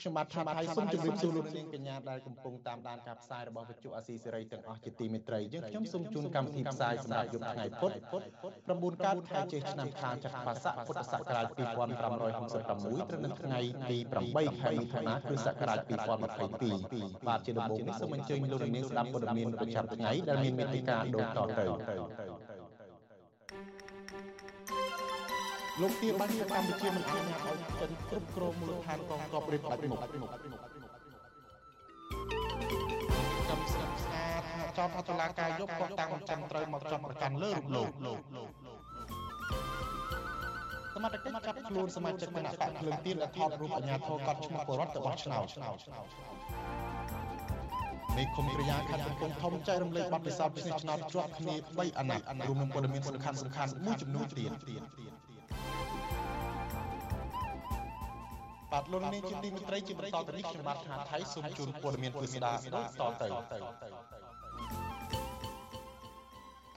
ខ្ញុំបាទថាថៃសូមជម្រាបសួរលោកនាងកញ្ញាដែលកំពុងតាមដានការផ្សាយរបស់វិទ្យុអាស៊ីសេរីទាំងអស់ជាទីមេត្រីយើងខ្ញុំសូមជូនកម្មវិធីផ្សាយសម្រាប់យប់ថ្ងៃពុធ9កើតខែចេឆ្នាំខាលចត្វាស័កពុទ្ធសករាជ2566ត្រូវនៅថ្ងៃទី8ខែមិថុនាគ្រិស្តសករាជ2022បាទជាដំបូងនេះសូមអញ្ជើញលោកនាងស្ដាប់ព័ត៌មានប្រចាំថ្ងៃដែលមានមេតិការដូចតទៅ លោកទាបាញ់កម្ពុជាមិនអនុញ្ញាតឲ្យចិនគ្រប់គ្រងមូលដ្ឋានកងទ័ពរៀបដាច់មុខកំស្រាប់ស្អាតចោទថាតុលាការយកគាត់តាំងចន្ទត្រូវមកចាប់ប្រកាន់លើរូបលោកសមត្ថកិច្ចចាប់ខ្លួនសមាជិកគណៈបកភ្លើងទៀនដែលថតរូបអាញាធរកត់ឈ្មោះបរដ្ឋទៅបោះឆ្នោតមេឃុំគ្រាយាខណ្ឌកំពង់ធំចែករំលែកបទពិសោធន៍ឆ្នោតជាប់គ្នា3អាណត្តិរួមនឹងព័ត៌មានសំខាន់សំខាន់មួយចំនួនទៀត បាទលោកនាងជាទីមេត្រីជាបន្តទៅនេះខ្ញុំបាទថាថៃសូមជូនព័ត៌មានពិស្ដាដូចតទៅ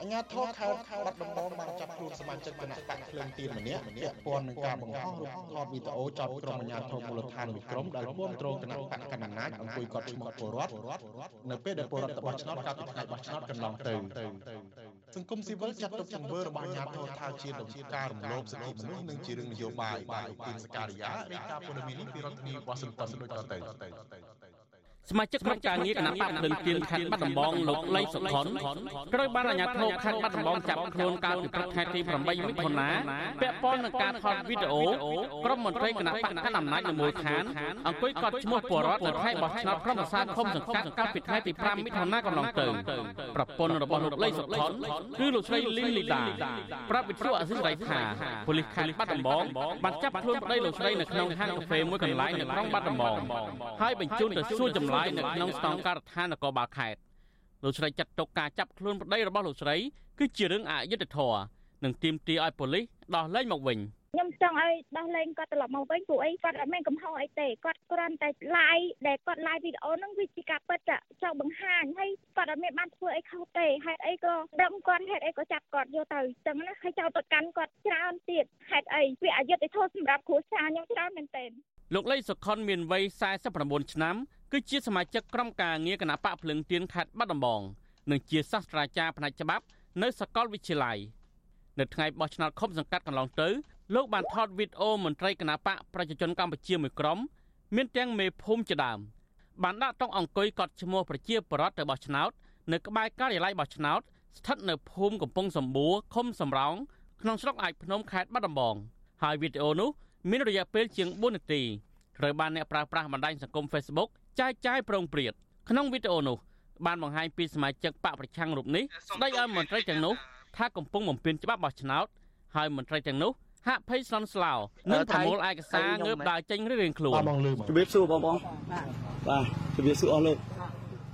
អញ្ញាធរខេត្តបាត់ដំបងបានចាប់ខ្លួនសមាជិកគណៈបកភ្លើងទៀនម្នាក់ពាក់ព័ន្ធនឹងការបង្ហោះរូបថតវីដេអូចាប់ក្រុមអញ្ញាធរមូលដ្ឋានមួយក្រុមដែលគ្រប់គ្រងគណៈបកកណ្ដាលអំណាចអង្គុយកត់ឈ្មោះពលរដ្ឋនៅពេលដែលពលរដ្ឋបោះឆ្នោតកាលពីថ្ងៃបោះឆ្នោតកន្លងទៅ សង្គមស៊ីវិលចាត់ទុកទង្វើរបស់អាជ្ញាធរថាជាដំណើរការរំលោភសិទ្ធិមនុស្សនិងជារឿងនយោបាយបាទទីនសការីយ៉ារាយការណ៍ព័ត៌មាននេះពីរដ្ឋធានីវ៉ាស៊ីនតោនដូចតទៅ សមាជិកក្រុមការងារគណៈបកភ្លឹងទៀនខេត្តបាត់ដំបងលោកលីសុខុនត្រូវបានអាជ្ញាធរខេត្តបាត់ដំបងចាប់ខ្លួនកាលពីព្រឹកថ្ងៃទី8មិថុនាពាក់ព័ន្ធនឹងការថតវីដេអូក្រុមមន្ត្រីគណៈបកកណ្ដាលអំណាចនៅមូលដ្ឋានអង្គុយកត់ឈ្មោះពលរដ្ឋនៅខេត្តបោះឆ្នោតក្រុមប្រសាឃុំសង្កាត់កាលពីថ្ងៃទី5មិថុនាកន្លងទៅប្រពន្ធរបស់លោកលីសុខុនគឺលោកស្រីលីនលីដាប្រាប់វិទ្យុអសិរ័យថាប៉ូលីសខេត្តបាត់ដំបងបានចាប់ខ្លួនប្តីលោកស្រីនៅក្នុងហាងកាហ្វេមួយកន្លែងនៅក្រុងបាត់ដំបងហើយបញ្ជូនទៅសួរចម្លើយនៅក្នុងស្តង់ការដ្ឋាននគរបាលខេត្តលោកស្រីចាត់ទុកការចាប់ខ្លួនប្តីរបស់លោកស្រីគឺជារឿងអយុត្តិធម៌និងទាមទារឲ្យប៉ូលីសដោះលែងមកវិញខ្ញុំចង់ឲ្យដោះលែងគាត់ត្រឡប់មកវិញព្រោះអីគាត់អត់មានកំហុសអីទេគាត់គ្រាន់តែ live ដែលគាត់ live វីដេអូហ្នឹងវាជាការពិតចង់បង្ហាញហើយគាត់អត់មានបានធ្វើអីខុសទេហេតុអីក៏ដឹងគាត់ហេតុអីក៏ចាប់គាត់យកទៅចឹងណាហើយចោលទៅកាន់គាត់ច្រើនទៀតហេតុអីវាអយុត្តិធម៌សម្រាប់គ្រួសារខ្ញុំច្រើនមែនទែនលោកលីសុខុនមានវ័យ49ឆ្នាំ គឺជាសមាជិកក្រុមការងារគណៈបកភ្លឹងទៀនខេត្តបាត់ដំបងនិងជាសាស្ត្រាចារ្យផ្នែកច្បាប់នៅសាកលវិទ្យាល័យនៅថ្ងៃបោះឆ្នោតឃុំសង្កាត់កន្លងទៅលោកបានថតវីដេអូមន្ត្រីគណៈបកប្រជាជនកម្ពុជាមួយក្រុមមានទាំងមេភូមិជាដើមបានដាក់តុងអង្គុយកត់ឈ្មោះប្រជាពលរដ្ឋទៅបោះឆ្នោតនៅក្បែរការិយាល័យបោះឆ្នោតស្ថិតនៅភូមិកំពង់សម្បួរឃុំសំរោងក្នុងស្រុកអាចភ្នំខេត្តបាត់ដំបងហើយវីដេអូនោះមានរយៈពេលជាង4នាទីត្រូវបានអ្នកប្រើប្រាស់បណ្ដាញសង្គម Facebook ចែកចាយប្រងព្រាតក្នុងវីដេអូនោះបានបង្ហាញពីសមាជិកបកប្រឆាំងរូបនេះស្ដីឲ្យមន្ត្រីទាំងនោះថាកំពុងបំពេញច្បាប់បោះឆ្នោតហើយមន្ត្រីទាំងនោះហាក់ភ័យស្លន់ស្លោនិងប្រមូលឯកសារងើបដើរចេញរៀងខ្លួនជំរាបសួរបងបងបាទជំរាបសួរអស់លោក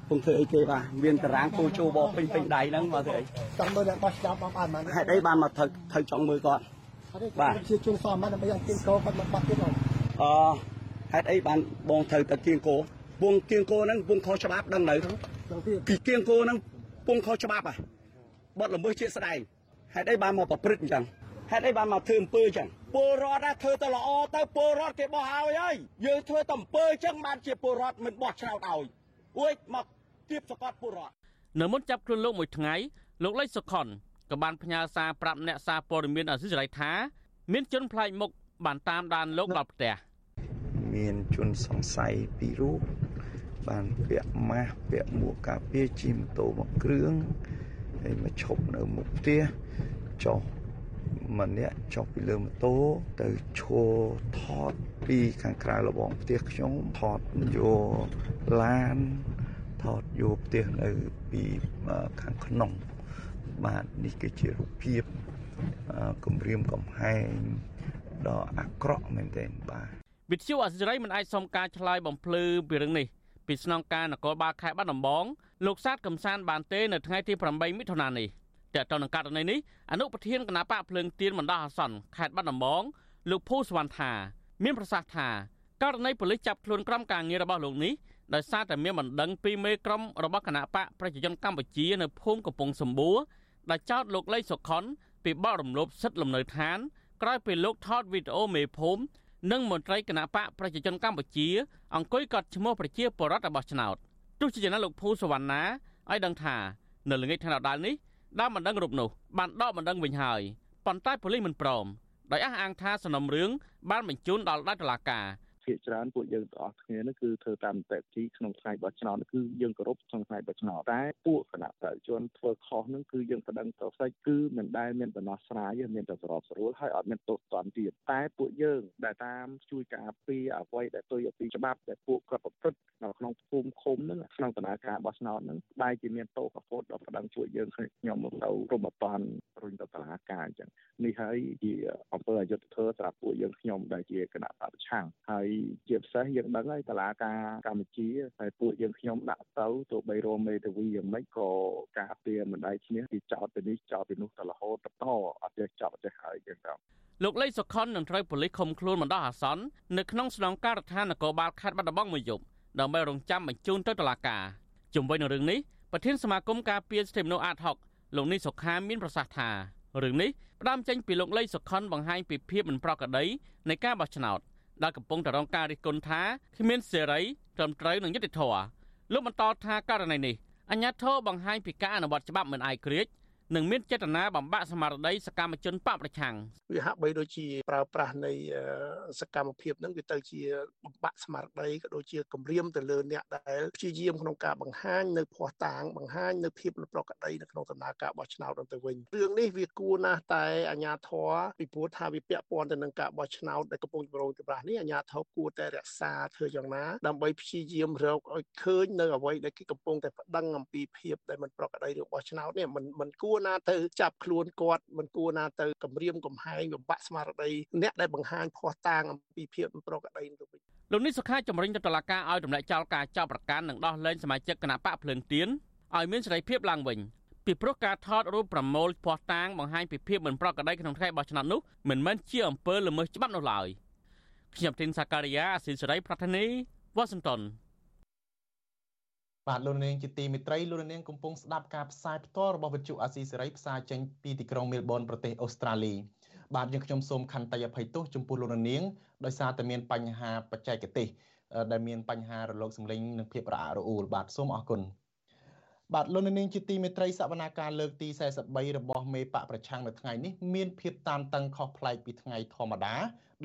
ពុំធ្វើអីគេបាទមានតារាងគោជោបោពេញពេញដៃហ្នឹងមកធ្វើអីចង់មើលអ្នកបោះឆ្នោតបងបានមិនហេតុអីបានមកត្រូវត្រូវចង់មើលគាត់បាទជាជួងសមមកដើម្បីឲ្យគៀងគោគាត់មកបាត់ទៀតអឺហេតុអីបានបងត្រូវតែគៀងគោ ពងគៀងគោហ្នឹងពងខុសច្បាប់ដឹងនៅពីគៀងគោហ្នឹងពងខុសច្បាប់ហ่ะបត់ល្មើសជាស្ដែងហេតុអីបានមកប្រព្រឹត្តអញ្ចឹងហេតុអីបានមកធ្វើអំពើអញ្ចឹងពលរដ្ឋធ្វើទៅល្អទៅពលរដ្ឋគេបោះឲ្យហើយយើងធ្វើតែអំពើអញ្ចឹងបានជាពលរដ្ឋមិនបោះឆ្នោតឲ្យអួយមកទៀបសកត់ពលរដ្ឋនៅមុនចាប់ខ្លួនលោកមួយថ្ងៃលោកលេចសុខុនក៏បានផ្ញើសារប្រាប់អ្នកសារព័ត៌មានអសិរ័យថា មានជនប្លែកមុខបានតាមដានលោកដល់ផ្ទះមានជនសង្ស័យពីររូប បានពាក់ម៉ាស់ពាក់មួកការពារជិះម៉ូតូមកគ្រឿងហើយមកឈប់នៅមុខផ្ទះចុះម្នាក់ចុះពីលើម៉ូតូទៅឈរថតពីខាងក្រៅលបងផ្ទះខ្ញុំថតយកឡានថតយកផ្ទះនៅពីខាងក្នុងបាទនេះគឺជារូបភាពគម្រាមកំហែងដ៏អាក្រក់មែនទែនបាទវិទ្យុអសិរ័យមិនអាចសុំការឆ្លើយបំភ្លឺពីរឿងនេះ ពីស្នងការនគរបាលខេត្តបាត់ដំបងលោកសាទកំសានបានទេនៅថ្ងៃទី8មិថុនានេះតើតើនឹងករណីនេះអនុប្រធានគណៈបកភ្លើងទៀនបណ្ដោះអាសន្នខេត្តបាត់ដំបងលោកភូសវណ្ណថាមានប្រសាសន៍ថាករណីប៉ូលិសចាប់ខ្លួនក្រុមការងាររបស់លោកនេះដោយសារតែមានបណ្ដឹងពីមេក្រុមរបស់គណៈបកប្រជាជនកម្ពុជានៅភូមិកំពង់សម្បួរដែលចោទលោកលីសុខុនពីបទរំលោភសិទ្ធិលំនៅឋានក្រោយពីលោកថតវីដេអូមេភូមិ និងមន្ត្រីគណៈបកប្រជាជនកម្ពុជា អង្គុយកត់ឈ្មោះប្រជាពលរដ្ឋរបស់ឆ្នោតទោះជាយ៉ាងណាលោកភូសវណ្ណាឲ្យដឹងថានៅល្ងាចថ្ងៃដដាលនេះដើមបណ្ដឹងរូបនោះបានដកបណ្ដឹងវិញហើយប៉ុន្តែប៉ូលីសមិនព្រមដោយអះអាងថាសំណុំរឿងបានបញ្ជូនដល់ដៃតុលាការ ភាគច្រើនពួកយើងទាំងអស់គ្នានេះគឺធ្វើតាមនីតិវិធីក្នុងថ្ងៃបោះឆ្នោតគឺយើងគោរពក្នុងថ្ងៃបោះឆ្នោតតែពួកគណៈបព្វជិជនធ្វើខុសនឹងគឺយើងប្តឹងទៅផ្សេងគឺមិនដែលមានដំណោះស្រាយមានតែសរបស្រួលហើយអត់មានទោសទណ្ឌទៀតតែពួកយើងដែលតាមជួយការពារអ្វីដែលទុយពីច្បាប់ដែលពួកគាត់ប្រព្រឹត្តនៅក្នុងភូមិឃុំហ្នឹងក្នុងដំណើរការបោះឆ្នោតហ្នឹងបែរជាមានទោសកោតដល់ប្តឹងជួយយើងខ្ញុំមកទៅរំបតនរុញទៅតុលាការអញ្ចឹងនេះហើយជាអង្គើអយុធធម៌សម្រាប់ពួកយើងខ្ញុំដែលជាគណៈបព្វឆាំងហើយជាពិសេសយើងដឹងហើយតឡាការកម្ពុជាហើយពួកយើងខ្ញុំដាក់ទៅទោះបីរមមេធាវីយ៉ាងម៉េចក៏ការពារមិនដៃឈ្នះពីចោតទៅនេះចោតទៅនោះទៅរហូតបន្តអត់ចេះចោតចេះហើយចឹងទៅលោកលេខសុខុននឹងត្រូវប៉ូលីសឃុំខ្លួនបណ្ដោះអាសន្ននៅក្នុងស្នងការដ្ឋាននគរបាលខេត្តបាត់ដំបងមួយយប់ដើម្បីរងចាំបញ្ជូនទៅតុលាការជំវិញនឹងរឿងនេះប្រធានសមាគមការពារសិទ្ធិមនុស្សអាត60លោកនេះសុខាមានប្រសាសន៍ថារឿងនេះផ្ដើមចេញពីលោកលេខសុខុនបង្ហាញពីភាពមិនប្រក្រតីនៃការបោះឆ្នោត ដែលកំពុងតែរងការរិះគន់ថាគ្មានសេរីត្រឹមត្រូវនិងយុត្តិធម៌លោកបន្តថាករណីនេះអញ្ញាធិបបង្ហាញពីការអនុវត្តច្បាប់មិនអាយក្រិច និងមានចេតនាបំបាក់ស្មារតីសកម្មជនបកប្រឆាំងវាហាក់បីដូចជាប្រើប្រាស់នៃសកម្មភាពហ្នឹងវាទៅជាបំបាក់ស្មារតីក៏ដូចជាគំរាមទៅលើអ្នកដែលព្យាយាមក្នុងការបង្ហាញនៅភ័ស្តុតាងបង្ហាញនៅភាពប្រក្រតីនៅក្នុងដំណើរការបោះឆ្នោតទៅវិញរឿងនេះវាគួរណាស់តែអាជ្ញាធរពីព្រោះថាវាពាក់ព័ន្ធទៅនឹងការបោះឆ្នោតដែលកំពុងចម្រូងចម្រាសនេះអាជ្ញាធរគួរតែរក្សាធ្វើយ៉ាងណាដើម្បីព្យាយាមរកឲ្យឃើញនៅអ្វីដែលគេកំពុងតែប្តឹងអំពីភាពដែលមិនប្រក្រតីរបស់ឆ្នោតនេះមិនមិនគួរណាទៅចាប់ខ្លួនគាត់មិនគួរណាទៅគម្រាមកំហែងបំបាក់ស្មារតីអ្នកដែលបង្ហាញភ័ស្តុតាងអំពីភាពមិនប្រក្រតីទៅវិញលោកនេះសុខាជំរិញទៅតុលាការឲ្យទម្លាក់ចោលការចោទប្រកាន់និងដោះលែងសមាជិកគណៈបកភ្លើងទៀនឲ្យមានសេរីភាពឡើងវិញពីព្រោះការថតរូបប្រមូលភ័ស្តុតាងបង្ហាញពីភាពមិនប្រក្រតីក្នុងថ្ងៃបោះឆ្នោតនោះមិនមែនជាអំពើល្មើសច្បាប់នោះឡើយខ្ញុំទីនសាការីយ៉ាអស៊ីសេរីប្រធានីវ៉ាស៊ីនតោន បាទលោកនាងជាទីមេត្រីលោកនាងកំពុងស្ដាប់ការផ្សាយផ្ទាល់របស់វិទ្យុអាស៊ីសេរីផ្សាយចេញពីទីក្រុងមែលប៊នប្រទេសអូស្ត្រាលីបាទយើងខ្ញុំសូមខន្តីអភ័យទោសចំពោះលោកនាងដោយសារតែមានបញ្ហាបច្ចេកទេសដែលមានបញ្ហារលកសំឡេងនិងភាពរអាក់រអួលបាទសូមអរគុណ បាទលោកនាងជាទីមេត្រីសវនាការលើកទី43របស់មេបកប្រឆាំងនៅថ្ងៃនេះមានភាពតានតឹងខុសប្លែកពីថ្ងៃធម្មតា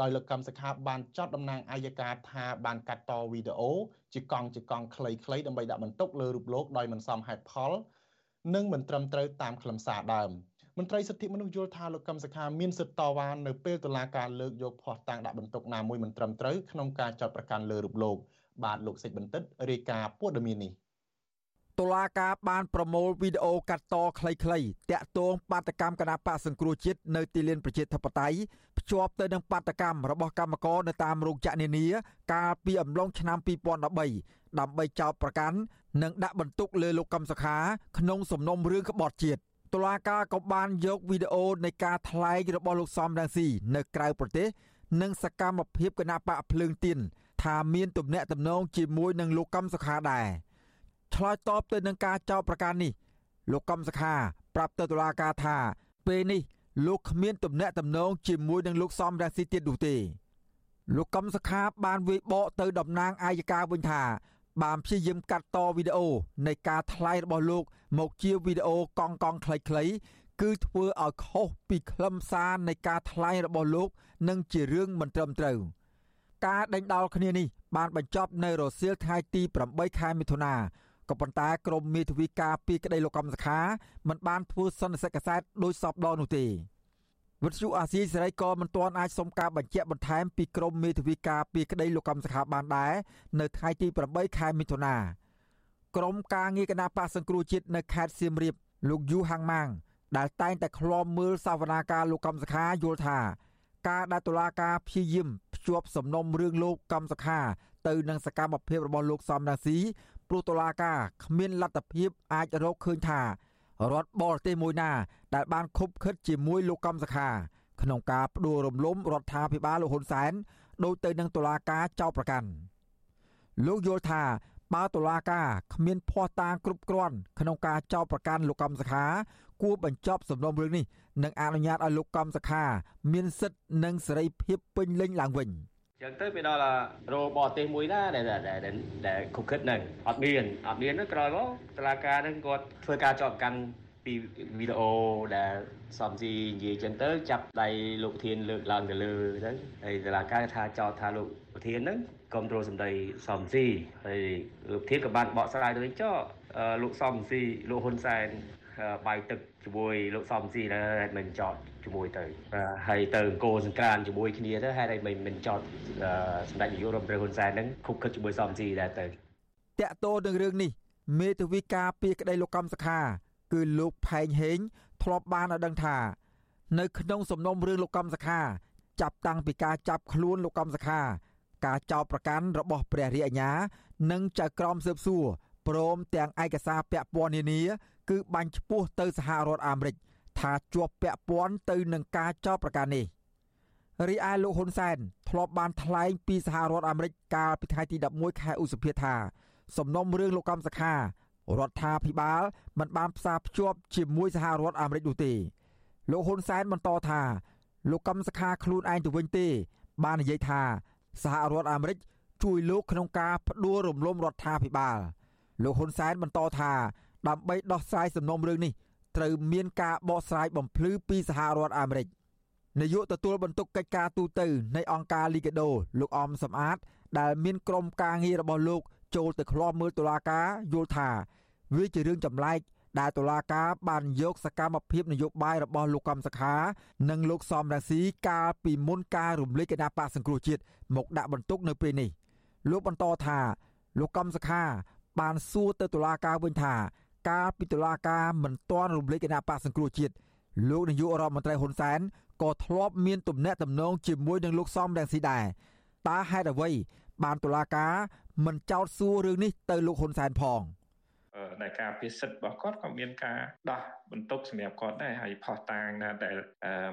ដោយលោកកម្មសខាបានចោទតំណាងអាយកាថាបានកាត់តវីដេអូជាកង់ជាកង់ខ្លីៗដើម្បីដាក់បន្ទុកលើរូបលោកដោយមិនសមហេតុផល និងមិនត្រឹមត្រូវតាមខ្លឹមសារដើមមន្ត្រីសិទ្ធិមនុស្សយល់ថាលោកកឹមសុខាមានសិទ្ធិតវ៉ានៅពេលតុលាការលើកយកភ័ស្តុតាងដាក់បន្ទុកណាមួយមិនត្រឹមត្រូវក្នុងការចោទប្រកាន់លើរូបលោកបាទលោកសេចបន្តិតរាយការណ៍ព័ត៌មាននេះ តុលាការបានប្រមូលវីដេអូកាត់តខ្លីៗតាក់ទងបាតកម្មគណៈបកសង្គ្រោះជាតិនៅទីលានប្រជាធិបតេយ្យភ្ជាប់ទៅនឹងបាតកម្មរបស់កម្មករនៅតាមរោងចក្រនានាកាលពីអំឡុងឆ្នាំ2013ដើម្បីចោទប្រកាន់និងដាក់បន្ទុកលើលោកកឹមសុខាក្នុងសំណុំរឿងក្បត់ជាតិតុលាការក៏បានយកវីដេអូនៃការថ្លែងរបស់លោកសំរងស៊ីនៅក្រៅប្រទេសនិងសកម្មភាពគណៈបកភ្លើងទៀនថាមានទំនាក់ទំនងជាមួយនឹងលោកកឹមសុខាដែរ ឆ្លើយតបទៅនឹងការចោទប្រកាន់នេះលោកកំសខាប្រាប់ទៅតុលាការថា ពេលនេះលោកគ្មានទំនាក់ទំនងជាមួយនឹងលោកសំរាសីទៀតនោះទេលោកកំសខាបានវាយបកទៅតំណាងអាយកាវិញថា បានព្យាយាមកាត់តវីដេអូនៃការថ្លែងរបស់លោក មកជាវីដេអូកង់កង់ខ្លីៗគឺធ្វើឲ្យខុសពីខ្លឹមសារនៃការថ្លែងរបស់លោកនិងជារឿងមិនត្រឹមត្រូវការដេញដោលគ្នានេះបានបញ្ចប់នៅរសៀលថ្ងៃទី8ខែមិថុនា ក៏ប៉ុន្តែក្រមមេធាវីការពីក្តីលោកកំសខាមិនបានធ្វើសន្និសីទកសែតដោយសពដនោះទេវិទ្យុអាស៊ីសេរីក៏មិនទាន់អាចសុំការបញ្ជាក់បន្ថែមពីក្រមមេធាវីការពីក្តីលោកកំសខាបានដែរនៅថ្ងៃទី8ខែមិថុនាក្រមការងារគណៈបកសង្គ្រោះជាតិនៅខេត្តសៀមរាបលោកយូហាំងម៉ាងដែលតែងតែឃ្លាំមើលសវនាការលោកកំសខាយល់ថាការដែលតុលាការព្យាយាមភ្ភ្ជាប់សំណុំរឿងលោកកម្មសខាទៅនឹងសកម្មភាពរបស់លោកសំរាស៊ី ព្រោះតុលាការគ្មានលទ្ធភាពអាចរកឃើញថារដ្ឋបរទេសមួយណា ដែលបានខុបខិតជាមួយលោកកម្មសខាក្នុងការផ្ដួលរំលំរដ្ឋាភិបាលលោកហ៊ុនសែនដោយទៅនឹងតុលាការចោទប្រកាន់លោកយល់ថាបើតុលាការគ្មានភ័ស្តុតាងគ្រប់គ្រាន់ក្នុងការចោទប្រកាន់លោកកម្មសខា គួរបញ្ចប់សំណុំរឿងនេះនិងអនុញ្ញាតឲ្យលោកកម្មសខា មានសិទ្ធិនិងសេរីភាពពេញលេញឡើងវិញ ចឹងទៅពេលដល់រោបរទេសមួយណាដែលដែលដែលគុកគិតហ្នឹងអត់មានអត់មានហ្នឹងក្រោយមកតឡាការហ្នឹងគាត់ធ្វើការចោទប្រកាន់ពីវីដេអូដែលសំស៊ីនិយាយចឹងទៅចាប់ដៃលោកធានលើកឡើងទៅលើទៅហើយតឡាការថាចោទថាលោកធានហ្នឹងគ្រប់គ្រងសម្ដីសំស៊ីហើយលោកធានក៏បានបកស្រាយទៅវិញចោលោកសំស៊ីលោកហ៊ុនសែនបាយទឹក ជាមួយលោកសំស៊ីដែរមិនចោតជាមួយទៅហើយទៅអង្គរសង្ក្រានជាមួយគ្នាទៅហេតុអីមិនមិនចោតសម្ដេចនាយករដ្ឋមន្ត្រីហ៊ុនសែនហ្នឹងខុបខិតជាមួយសំស៊ីដែរទៅតាក់ទោនឹងរឿងនេះមេធាវីការពីក្តីលោកកម្មសខា គឺលោកផែងហេងធ្លាប់បានឲ្យដឹងថា នៅក្នុងសំណុំរឿងលោកកម្មសខា ចាប់តាំងពីការចាប់ខ្លួនលោកកម្មសខា ការចោទប្រកាន់របស់ព្រះរាជអាជ្ញា និងចៅក្រមស៊ើបសួរព្រមទាំងឯកសារពាក់ព័ន្ធនានា គឺបាញ់ឈ្មោះទៅសហរដ្ឋអាមេរិកថាជាប់ពាក់ព័ន្ធទៅនឹងការចោទប្រកាន់នេះរីឯលោកហ៊ុនសែនធ្លាប់បានថ្លែងពីសហរដ្ឋអាមេរិកកាលពីថ្ងៃទី11ខែឧសភាថាសំណុំរឿងលោកកំសខារដ្ឋាភិបាលមិនបានផ្សារភ្ជាប់ជាមួយសហរដ្ឋអាមេរិកនោះទេលោកហ៊ុនសែនបន្តថាលោកកំសខាខ្លួនឯងទៅវិញទេ បាននិយាយថាសហរដ្ឋអាមេរិកជួយលោកក្នុងការផ្ដួលរំលំរដ្ឋាភិបាលលោកហ៊ុនសែនបន្តថា ដើម្បីដោះស្រាយសំណុំរឿងនេះត្រូវមានការបកស្រាយបំភ្លឺពីសហរដ្ឋអាមេរិកនាយកទទួលបន្ទុកកិច្ចការទូតនៃអង្គការលីកាដូលោកអមសំអាត ដែលមានក្រុមការងាររបស់លោក ចូលទៅឃ្លាំមើលតុលាការយល់ថាវាជារឿងចម្លែកដែលតុលាការបានយកសកម្មភាពនយោបាយរបស់លោកកំសខា និងលោកសំរាស៊ីកាលពីមុនការរំលែកគណៈបកសង្គ្រោះជាតិមកដាក់បន្ទុកនៅពេលនេះ លោកបន្តថាលោកកំសខា បានសួរទៅតុលាការវិញថា កាលពីតុលាការមិនទាន់រំលែកគណៈបកសង្គ្រោះជាតិលោកនាយករដ្ឋមន្ត្រីហ៊ុនសែនក៏ធ្លាប់មានទំនាក់ទំនងជាមួយនឹងលោកសំរងស៊ីដែរតើហេតុអ្វីបានតុលាការមិនចោទសួររឿងនេះទៅលោកហ៊ុនសែនផង។ ដែលការពិសិដ្ឋរបស់គាត់ក៏មានការដោះបន្ទុកសម្រាប់គាត់ដែរហើយផោះតាងណាដែល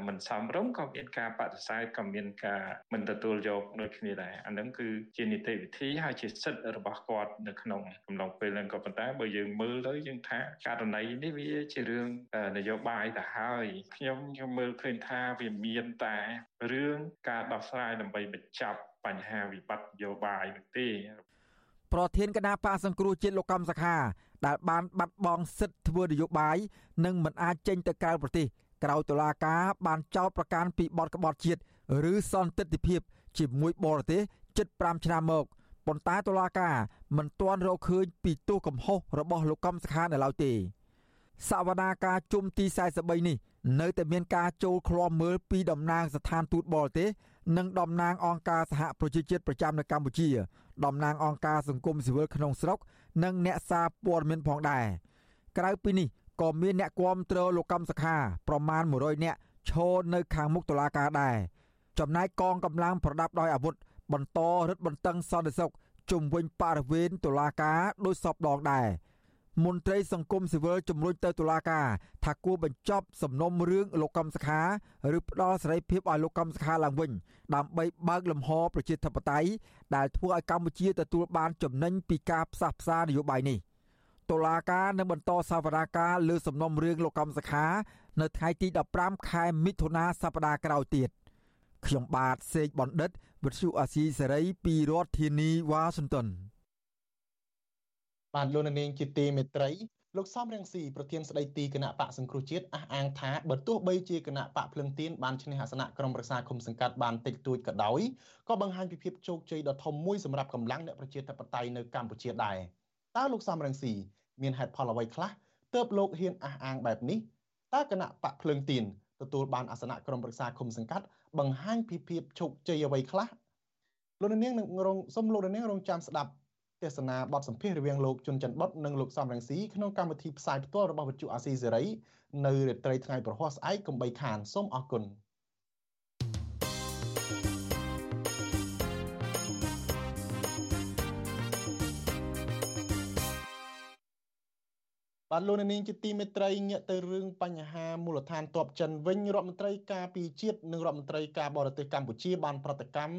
មិនសមរម្យក៏មានការបដិសេធក៏មានការមិនទទួលយកដូចគ្នាដែរអានឹងគឺជានីតិវិធីហើយជាសិទ្ធិរបស់គាត់នៅក្នុងកំឡុងពេលហ្នឹងក៏ប៉ុន្តែបើយើងមើលទៅយើងថាករណីនេះវាជារឿងនយោបាយទៅហើយខ្ញុំខ្ញុំមើលឃើញថាវាមានតែរឿងការដោះស្រាយដើម្បីបញ្ចប់បញ្ហាវិបត្តិនយោបាយនោះទេ ប្រធានគណៈបកសង្គ្រោះជាតិលោកកំសខាដែលបានបាត់បង់សិទ្ធិធ្វើនយោបាយនិងមិនអាចចេញទៅក្រៅប្រទេសក្រៅតុលាការបានចោទប្រកាន់ពីបទក្បត់ជាតិឬសន្តិភាពជាមួយបរទេសជិត5ឆ្នាំមកប៉ុន្តែតុលាការមិនទាន់រកឃើញពីទោសកំហុសរបស់លោកកំសខានៅឡើយទេសវនាការជុំទី43នេះ នៅតែមានការចូលឃ្លាំមើលពីតំណាងស្ថានទូតបរទេសនិងតំណាងអង្គការសហប្រជាជាតិប្រចាំនៅកម្ពុជាតំណាងអង្គការសង្គមស៊ីវិលក្នុងស្រុក និងអ្នកសារព័ត៌មានផងដែរក្រៅពីនេះក៏មានអ្នកគាំទ្រលោកកម្មសខាប្រមាណ100នាក់ឈរនៅខាងមុខតុលាការដែរចំណែកកងកម្លាំងប្រដាប់ដោយអាវុធបន្តរឹតបន្តឹងសន្តិសុខជុំវិញបរិវេណតុលាការដោយសពដងដែរ មន្ត្រីសង្គមស៊ីវិលជំរុញទៅតុលាការថាគួរបញ្ចប់សំណុំរឿងលោកកំសខាឬផ្ដល់សេរីភាពឲ្យលោកកំសខាឡើងវិញដើម្បីបើកលំហប្រជាធិបតេយ្យដែលធ្វើឲ្យកម្ពុជាទទួលបានចំណេញពីការផ្សះផ្សានយោបាយនេះតុលាការនឹងបន្តសវនាការលើសំណុំរឿងលោកកំសខា នៅថ្ងៃទី15ខែមិថុនាសប្តាហ៍ក្រោយទៀតខ្ញុំបាទសេកបណ្ឌិតវិទ្យុអាស៊ីសេរីពីរដ្ឋធានីវ៉ាស៊ីនតោន បានលោកនាងជាទីមេត្រីលោកសំរងស៊ីប្រធានស្ដីទីគណៈបកសង្គ្រោះជាតិអះអាងថាបើទោះបីជាគណៈបកភ្លឹងទៀនបានឈ្នះអាសនៈក្រុមប្រឹក្សាគុំសង្កាត់បានតិចតួចក៏ដោយក៏បង្ហាញពីភាពជោគជ័យដ៏ធំមួយសម្រាប់កម្លាំងអ្នកប្រជាធិបតេយ្យនៅកម្ពុជាដែរតើលោកសំរងស៊ីមានហេតុផលអ្វីខ្លះទើបលោកហ៊ានអះអាងបែបនេះតើគណៈបកភ្លឹងទៀនទទួលបានអាសនៈក្រុមប្រឹក្សាគុំសង្កាត់បង្ហាញពីភាពជោគជ័យអ្វីខ្លះលោកនាងនឹងរងសូមលោកនាងរងចាំស្ដាប់ ទស្សនាបទសម្ភាសរវាងលោកជុនច័ន្ទបុតនិងលោកសំរងស៊ីក្នុងកម្មវិធីផ្សាយផ្ទាល់របស់វិទ្យុអាស៊ីសេរីនៅរាត្រីថ្ងៃប្រហ័សស្អែកកុំបីខានសូមអរគុណបាទលោកនាងជាទីមេត្រីងាកទៅរឿងបញ្ហាមូលដ្ឋានទ័ពចិនវិញរដ្ឋមន្ត្រីការពារជាតិនិងរដ្ឋមន្ត្រីការបរទេសកម្ពុជាបានប្រតិកម្ម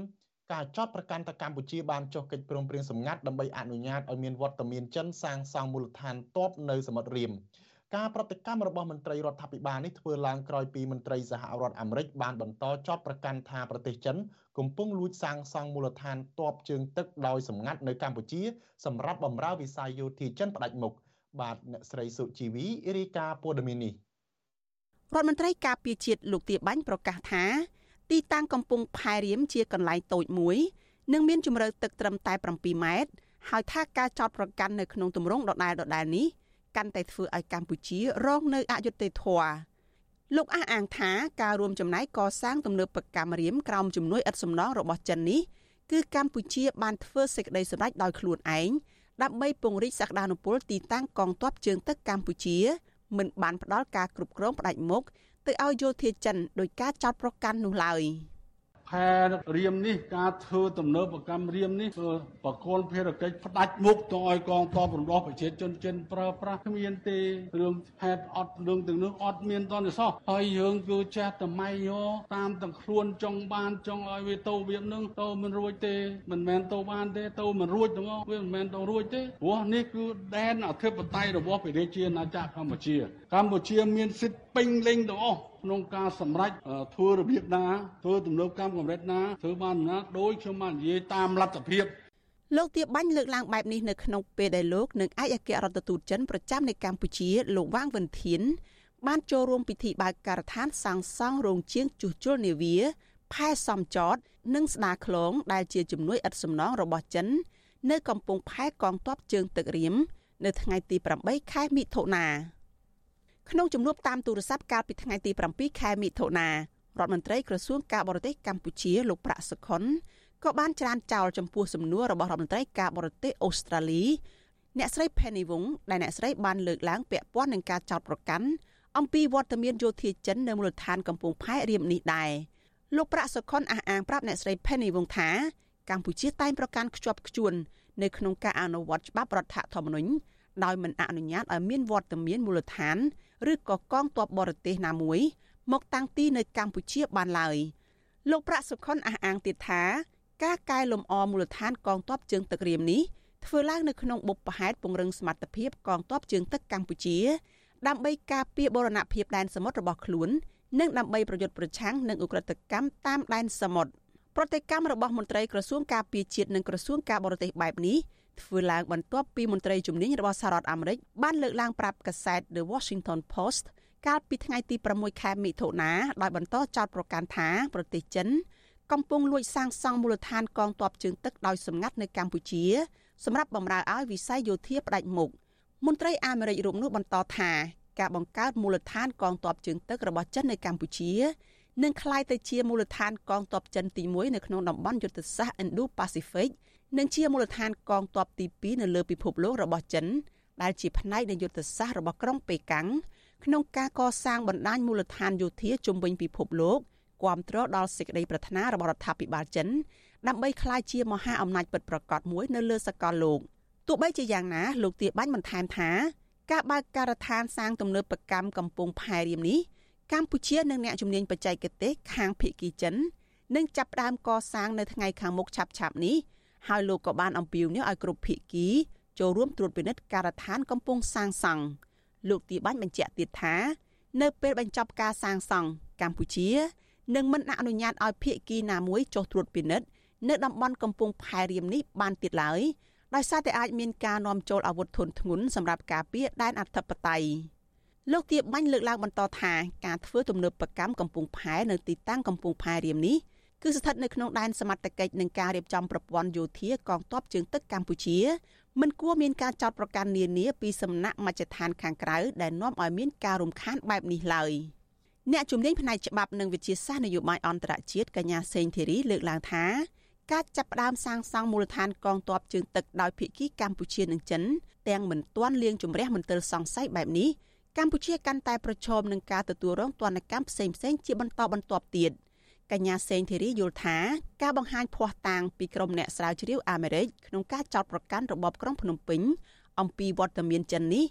ការចោតប្រកាន់ទៅកម្ពុជាបានចុះកិច្ចព្រមព្រៀងសម្ងាត់ដើម្បីអនុញ្ញាតឲ្យមានវត្តមានចិនសាងសង់មូលដ្ឋានទ័ពនៅសមុទ្ររៀមការប្រតិកម្មរបស់មន្ត្រីរដ្ឋាភិបាលនេះធ្វើឡើងក្រោយពីមន្ត្រីសហរដ្ឋអាមេរិកបានបន្តចោទប្រកាន់ថាប្រទេសចិនកំពុងលួចសាងសង់មូលដ្ឋានទ័ពជើងទឹកដោយសម្ងាត់នៅកម្ពុជាសម្រាប់បម្រើវិស័យយោធាចិនផ្ដាច់មុខបាទអ្នកស្រីសុជីវីរាយការណ៍ព័ត៌មាននេះរដ្ឋមន្ត្រីការពារជាតិលោកទាបាញ់ប្រកាសថា ទីតាំងកំពង់ផែរៀមជាកន្លែងតូចមួយនិងមានជម្រៅទឹកត្រឹមតែ7ម៉ែត្រហើយថាការចោតប្រកាន់នៅក្នុងទម្រង់ដដែលដដែលនេះកាន់តែធ្វើឲ្យកម្ពុជារងនៅអយុត្តិធម៌លោកអះអាងថាការរួមចំណែកកសាងទំនើបកម្មរៀមក្រោមជំនួយឥតសំណងរបស់ចិននេះគឺកម្ពុជាបានធ្វើសេចក្តីសម្រេចដោយខ្លួនឯងដើម្បីពង្រីកសក្តានុពលទីតាំងកងទ័ពជើងទឹកកម្ពុជាមិនបានផ្ដល់ការគ្រប់គ្រងផ្ដាច់មុខ ទៅឲ្យយោធាចិនដោយការចោទប្រកាន់នោះឡើយ។ ផែរៀមនេះការធ្វើទំនើបកម្មរៀមនេះបកគលភារកិច្ចផ្ដាច់មុខទៅឲ្យកងទ័ពរំដោះប្រជាជនចិនប្រើប្រាស់គ្មានទេរឿងហេតុអត់រឿងទាំងនោះអត់មានតនសោះហើយយើងគឺចាស់តម្លៃយោតាមទាំងខ្លួនចង់បានចង់ឲ្យវាទៅវានឹងទៅមិនរួចទេមិនមែនទៅបានទេទៅមិនរួចទាំងអស់វាមិនមែនទៅរួចទេព្រោះនេះគឺដែនអធិបតេយ្យរបស់ព្រះរាជាណាចក្រកម្ពុជា កម្ពុជាមានសិទ្ធិពេញលេញទាំងអស់ ក្នុងការសម្រេចធ្វើរបៀបណាធ្វើទំនើបកម្មកម្រិតណាធ្វើបានណាដោយខ្ញុំបាននិយាយតាមលទ្ធភាពលោកទៀបបាញ់លើកឡើងបែបនេះនៅក្នុងពេលដែលលោកនិងឯកអគ្គរដ្ឋទូតចិនប្រចាំនៅកម្ពុជាលោកវ៉ាងវិនធាន បានចូលរួមពិធីបើកការដ្ឋានសាងសង់រោងជាងជួសជុលនាវាផែសំចត និងស្ដារខ្លងដែលជាជំនួយឥតសំណងរបស់ចិន នៅកំពង់ផែកងទ័ពជើងទឹករៀមនៅថ្ងៃទី8ខែមិថុនា ក្នុងជំនួបតាមទូរស័ព្ទកាលពីថ្ងៃទី7ខែមិថុនារដ្ឋមន្ត្រីក្រសួងការបរទេសកម្ពុជាលោកប្រាក់សុខុនក៏បានច្រានចោលចំពោះសំណួររបស់រដ្ឋមន្ត្រីការបរទេសអូស្ត្រាលីអ្នកស្រី Penny Wong ដែលអ្នកស្រីបានលើកឡើងពាក់ព័ន្ធនឹងការចោទប្រកាន់អំពីវត្តមានយោធាចិននៅមូលដ្ឋានកំពង់ផែរៀមនេះដែរលោកប្រាក់សុខុនអះអាងប្រាប់អ្នកស្រី Penny Wong ថាកម្ពុជាតែងប្រកាន់ខ្ជាប់ខ្ជួននៅក្នុងការអនុវត្តច្បាប់រដ្ឋធម្មនុញ្ញដោយមិនអនុញ្ញាតឲ្យមានវត្តមានមូលដ្ឋាន ឬក៏កងទ័ពបរទេសណាមួយ មកតាំងទីនៅកម្ពុជាបានឡើយលោកប្រាក់សុខុនអះអាងទៀតថាការកែលម្អមូលដ្ឋានកងទ័ពជើងទឹករៀមនេះធ្វើឡើងនៅក្នុងបុព្វហេតុពង្រឹងសមត្ថភាពកងទ័ពជើងទឹកកម្ពុជា ដើម្បីការពារបូរណភាពដែនសមុទ្ររបស់ខ្លួន និងដើម្បីប្រយុទ្ធប្រឆាំងនឹងឧក្រិដ្ឋកម្មតាមដែនសមុទ្រប្រតិកម្មរបស់មន្ត្រីក្រសួងការពារជាតិនិងក្រសួងការបរទេសបែបនេះ ធ្វើឡើងបន្ទាប់ពីមន្ត្រីជំនាញរបស់សហរដ្ឋអាមេរិកបានលើកឡើងប្រាប់កាសែត The Washington Post កាលពីថ្ងៃទី6ខែមិថុនាដោយបន្តចោទប្រកាន់ថាប្រទេសចិន កំពុងលួចសាងសង់មូលដ្ឋានកងទ័ពជើងទឹកដោយសម្ងាត់នៅកម្ពុជាសម្រាប់បម្រើឲ្យវិស័យយោធាផ្ដាច់មុខមន្ត្រីអាមេរិករូបនោះបន្តថាការបង្កើតមូលដ្ឋានកងទ័ពជើងទឹករបស់ចិននៅកម្ពុជានឹងក្លាយទៅជាមូលដ្ឋានកងទ័ពចិនទី1នៅក្នុងតំបន់យុទ្ធសាស្ត្រ Indo-Pacific និងជាមូលដ្ឋានកងទ័ពទី2នៅលើពិភពលោករបស់ចិនដែលជាផ្នែកនៃយុទ្ធសាស្ត្ររបស់ក្រុងប៉េកាំងក្នុងការកសាងបណ្ដាញមូលដ្ឋានយោធាជំវិញពិភពលោកគាំទ្រដល់សេចក្តីប្រាថ្នារបស់រដ្ឋាភិបាលចិនដើម្បីក្លាយជាមហាអំណាចពិតប្រាកដមួយនៅលើសកលលោកទោះបីជាយ៉ាងណាលោកទាបាញ់បន្ថែមថាការបើកការដ្ឋានសាងទំនើបកម្មកំពង់ផែរៀមនេះកម្ពុជានិងអ្នកជំនាញបច្ចេកទេសខាងភៀកគីចិននឹងចាប់ផ្ដើមកសាងនៅថ្ងៃខាងមុខឆាប់ៗនេះ ហើយលោកក៏បានអំពាវនាវឲ្យគ្រប់ភាគីចូលរួមត្រួតពិនិត្យការដ្ឋានកំពុងសាងសង់លោកទីបាញ់បញ្ជាក់ទៀតថា នៅពេលបញ្ចប់ការសាងសង់កម្ពុជានឹងមិនអនុញ្ញាតឲ្យភាគីណាមួយចុះត្រួតពិនិត្យនៅតំបន់កំពង់ផែរៀមនេះបានទៀតឡើយដោយសារតែអាចមានការនាំចូលអាវុធធុនធ្ងន់សម្រាប់ការពារដែនអធិបតេយ្យលោកទៀបបាញ់លើកឡើងបន្តថាការធ្វើទំនើបកម្មកំពង់ផែនៅទីតាំងកំពង់ផែរៀមនេះ គឺស្ថិតនៅក្នុងដែនសមត្ថកិច្ចនឹងការរៀបចំប្រព័ន្ធយោធាកងទ័ពជើងទឹកកម្ពុជាមិនគួរមានការចោទប្រកាន់នានាពីសំណាក់មជ្ឈដ្ឋានខាងក្រៅដែលនាំឲ្យមានការរំខានបែបនេះឡើយអ្នកជំនាញផ្នែកច្បាប់និងវិជាសាស្ត្រនយោបាយអន្តរជាតិកញ្ញាសេងធីរីលើកឡើងថាការចាប់ផ្ដើមសាងសង់មូលដ្ឋានកងទ័ពជើងទឹកដោយភាគីកម្ពុជានិងចិនទាំងមិនទាន់លៀងជំរះមន្ទិលសង្ស័យបែបនេះកម្ពុជាកាន់តែប្រឈមនឹងការទទួលរងទណ្ឌកម្មផ្សេងៗជាបន្តបន្ទាប់ទៀត។ កញ្ញាសេងធីរីយល់ថាការបង្ហាញភ័ស្តុតាងពីក្រុមអ្នកស្រាវជ្រាវអាមេរិកក្នុងការចោទប្រកាន់របបក្រុងភ្នំពេញអំពីវត្តមានចិននេះ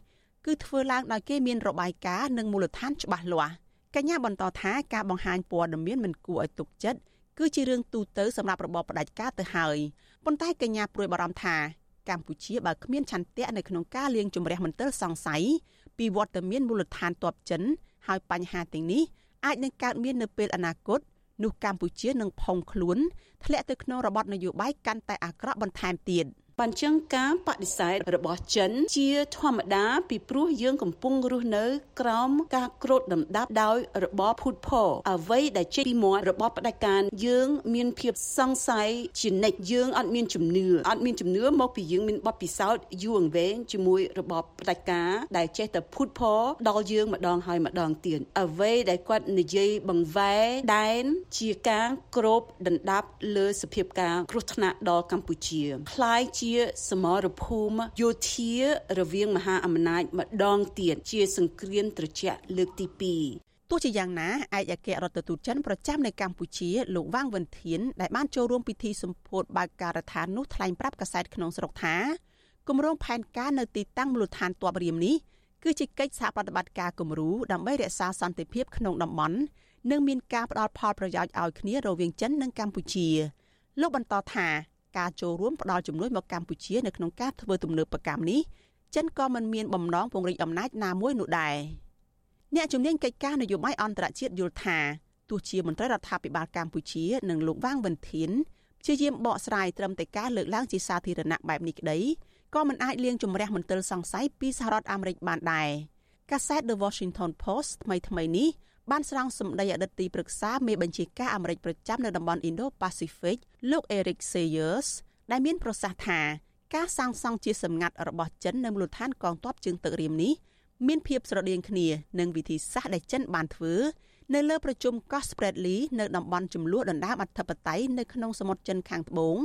គឺធ្វើឡើងដោយគេមានរបាយការណ៍និងមូលដ្ឋានច្បាស់លាស់កញ្ញាបន្តថាការបង្ហាញព័ត៌មានមិនគួរឲ្យទុកចិត្តគឺជារឿងទូទៅសម្រាប់របបផ្ដាច់ការទៅហើយប៉ុន្តែកញ្ញាព្រួយបារម្ភថាកម្ពុជាបើគ្មានឆន្ទៈនៅក្នុងការលាងជម្រះមន្ទិលសង្ស័យពីវត្តមានមូលដ្ឋានទ័ពចិនហើយបញ្ហាទាំងនេះអាចនឹងកើតមាននៅពេលអនាគត នោះកម្ពុជានឹងផុងខ្លួនធ្លាក់ទៅក្នុងរបបនយោបាយកាន់តែអាក្រក់បន្ថែមទៀត។ បញ្ចឹងការបដិសេធរបស់ចិន ជាធម្មតាពីព្រោះយើងកំពុងរស់នៅក្រោមការក្រូតដណ្ដប់ដោយរបបភូតផលអ្វីដែលចេញពីមាត់របបផ្ដាច់ការយើងមានភាពសង្ស័យជានិច្ចយើងអត់មានជំនឿអត់មានជំនឿមកពីយើងមានបទពិសោធន៍យូរអង្វែងជាមួយរបបផ្ដាច់ការដែលចេះតែភូតផលដល់យើងម្ដងហើយម្ដងទៀតអ្វីដែលគាត់និយាយបង្វែរដែនជាការក្របដណ្ដាប់លើសភាពការគ្រោះថ្នាក់ដល់កម្ពុជាคล้าย ជាសមរភូមិយោធារវាងមហាអំណាចម្ដងទៀតជាសង្គ្រាមត្រជាក់លើកទី2ទោះជាយ៉ាងណាឯកអគ្គរដ្ឋទូតចិនប្រចាំនៅកម្ពុជាលោកវ៉ាងវិនធានដែលបានចូលរួមពិធីសម្ពោធបើកការដ្ឋាននោះថ្លែងប្រាប់កាសែតក្នុងស្រុកថាគម្រោងផែនការនៅទីតាំងមូលដ្ឋានទ័ពរៀមនេះគឺជាកិច្ចសហប្រតិបត្តិការគំរូដើម្បីរក្សាសន្តិភាពក្នុងតំបន់និងមានការផ្ដល់ផលប្រយោជន៍ឲ្យគ្នារវាងចិននិងកម្ពុជាលោកបន្តថា ការចូលរួមផ្ដល់ជំនួយមកកម្ពុជានៅក្នុងការធ្វើទំនើបកម្មនេះចិនក៏មិនមានបំណងពង្រីកអំណាចណាមួយនោះដែរអ្នកជំនាញកិច្ចការនយោបាយអន្តរជាតិយល់ថាទោះជាមន្ត្រីរដ្ឋាភិបាលកម្ពុជានិងលោកវាងវិនធានព្យាយាមបកស្រាយត្រឹមតែការលើកឡើងជាសាធារណៈបែបនេះក្តីក៏មិនអាចលៀងជំរះមន្ទិលសង្ស័យពីសហរដ្ឋអាមេរិកបានដែរកាសែត The Washington Post ថ្មីថ្មីនេះ បានស្រង់សម្ដីអតីតទីប្រឹក្សាមេបញ្ជាការអាមេរិកប្រចាំនៅតំបន់ Indo-Pacific លោក Eric Sayers ដែលមានប្រសាសន៍ថាការសាងសង់ជាសម្ងាត់របស់ចិននៅមូលដ្ឋានកងទ័ពជើងទឹករៀមនេះមានភាពស្រដៀងគ្នានឹងវិធីសាស្ត្រដែលចិនបានធ្វើនៅលើប្រជុំកោះ Spratly នៅតំបន់ចំនួនដណ្ដើមអធិបតេយ្យនៅក្នុងសមុទ្រចិនខាងត្បូង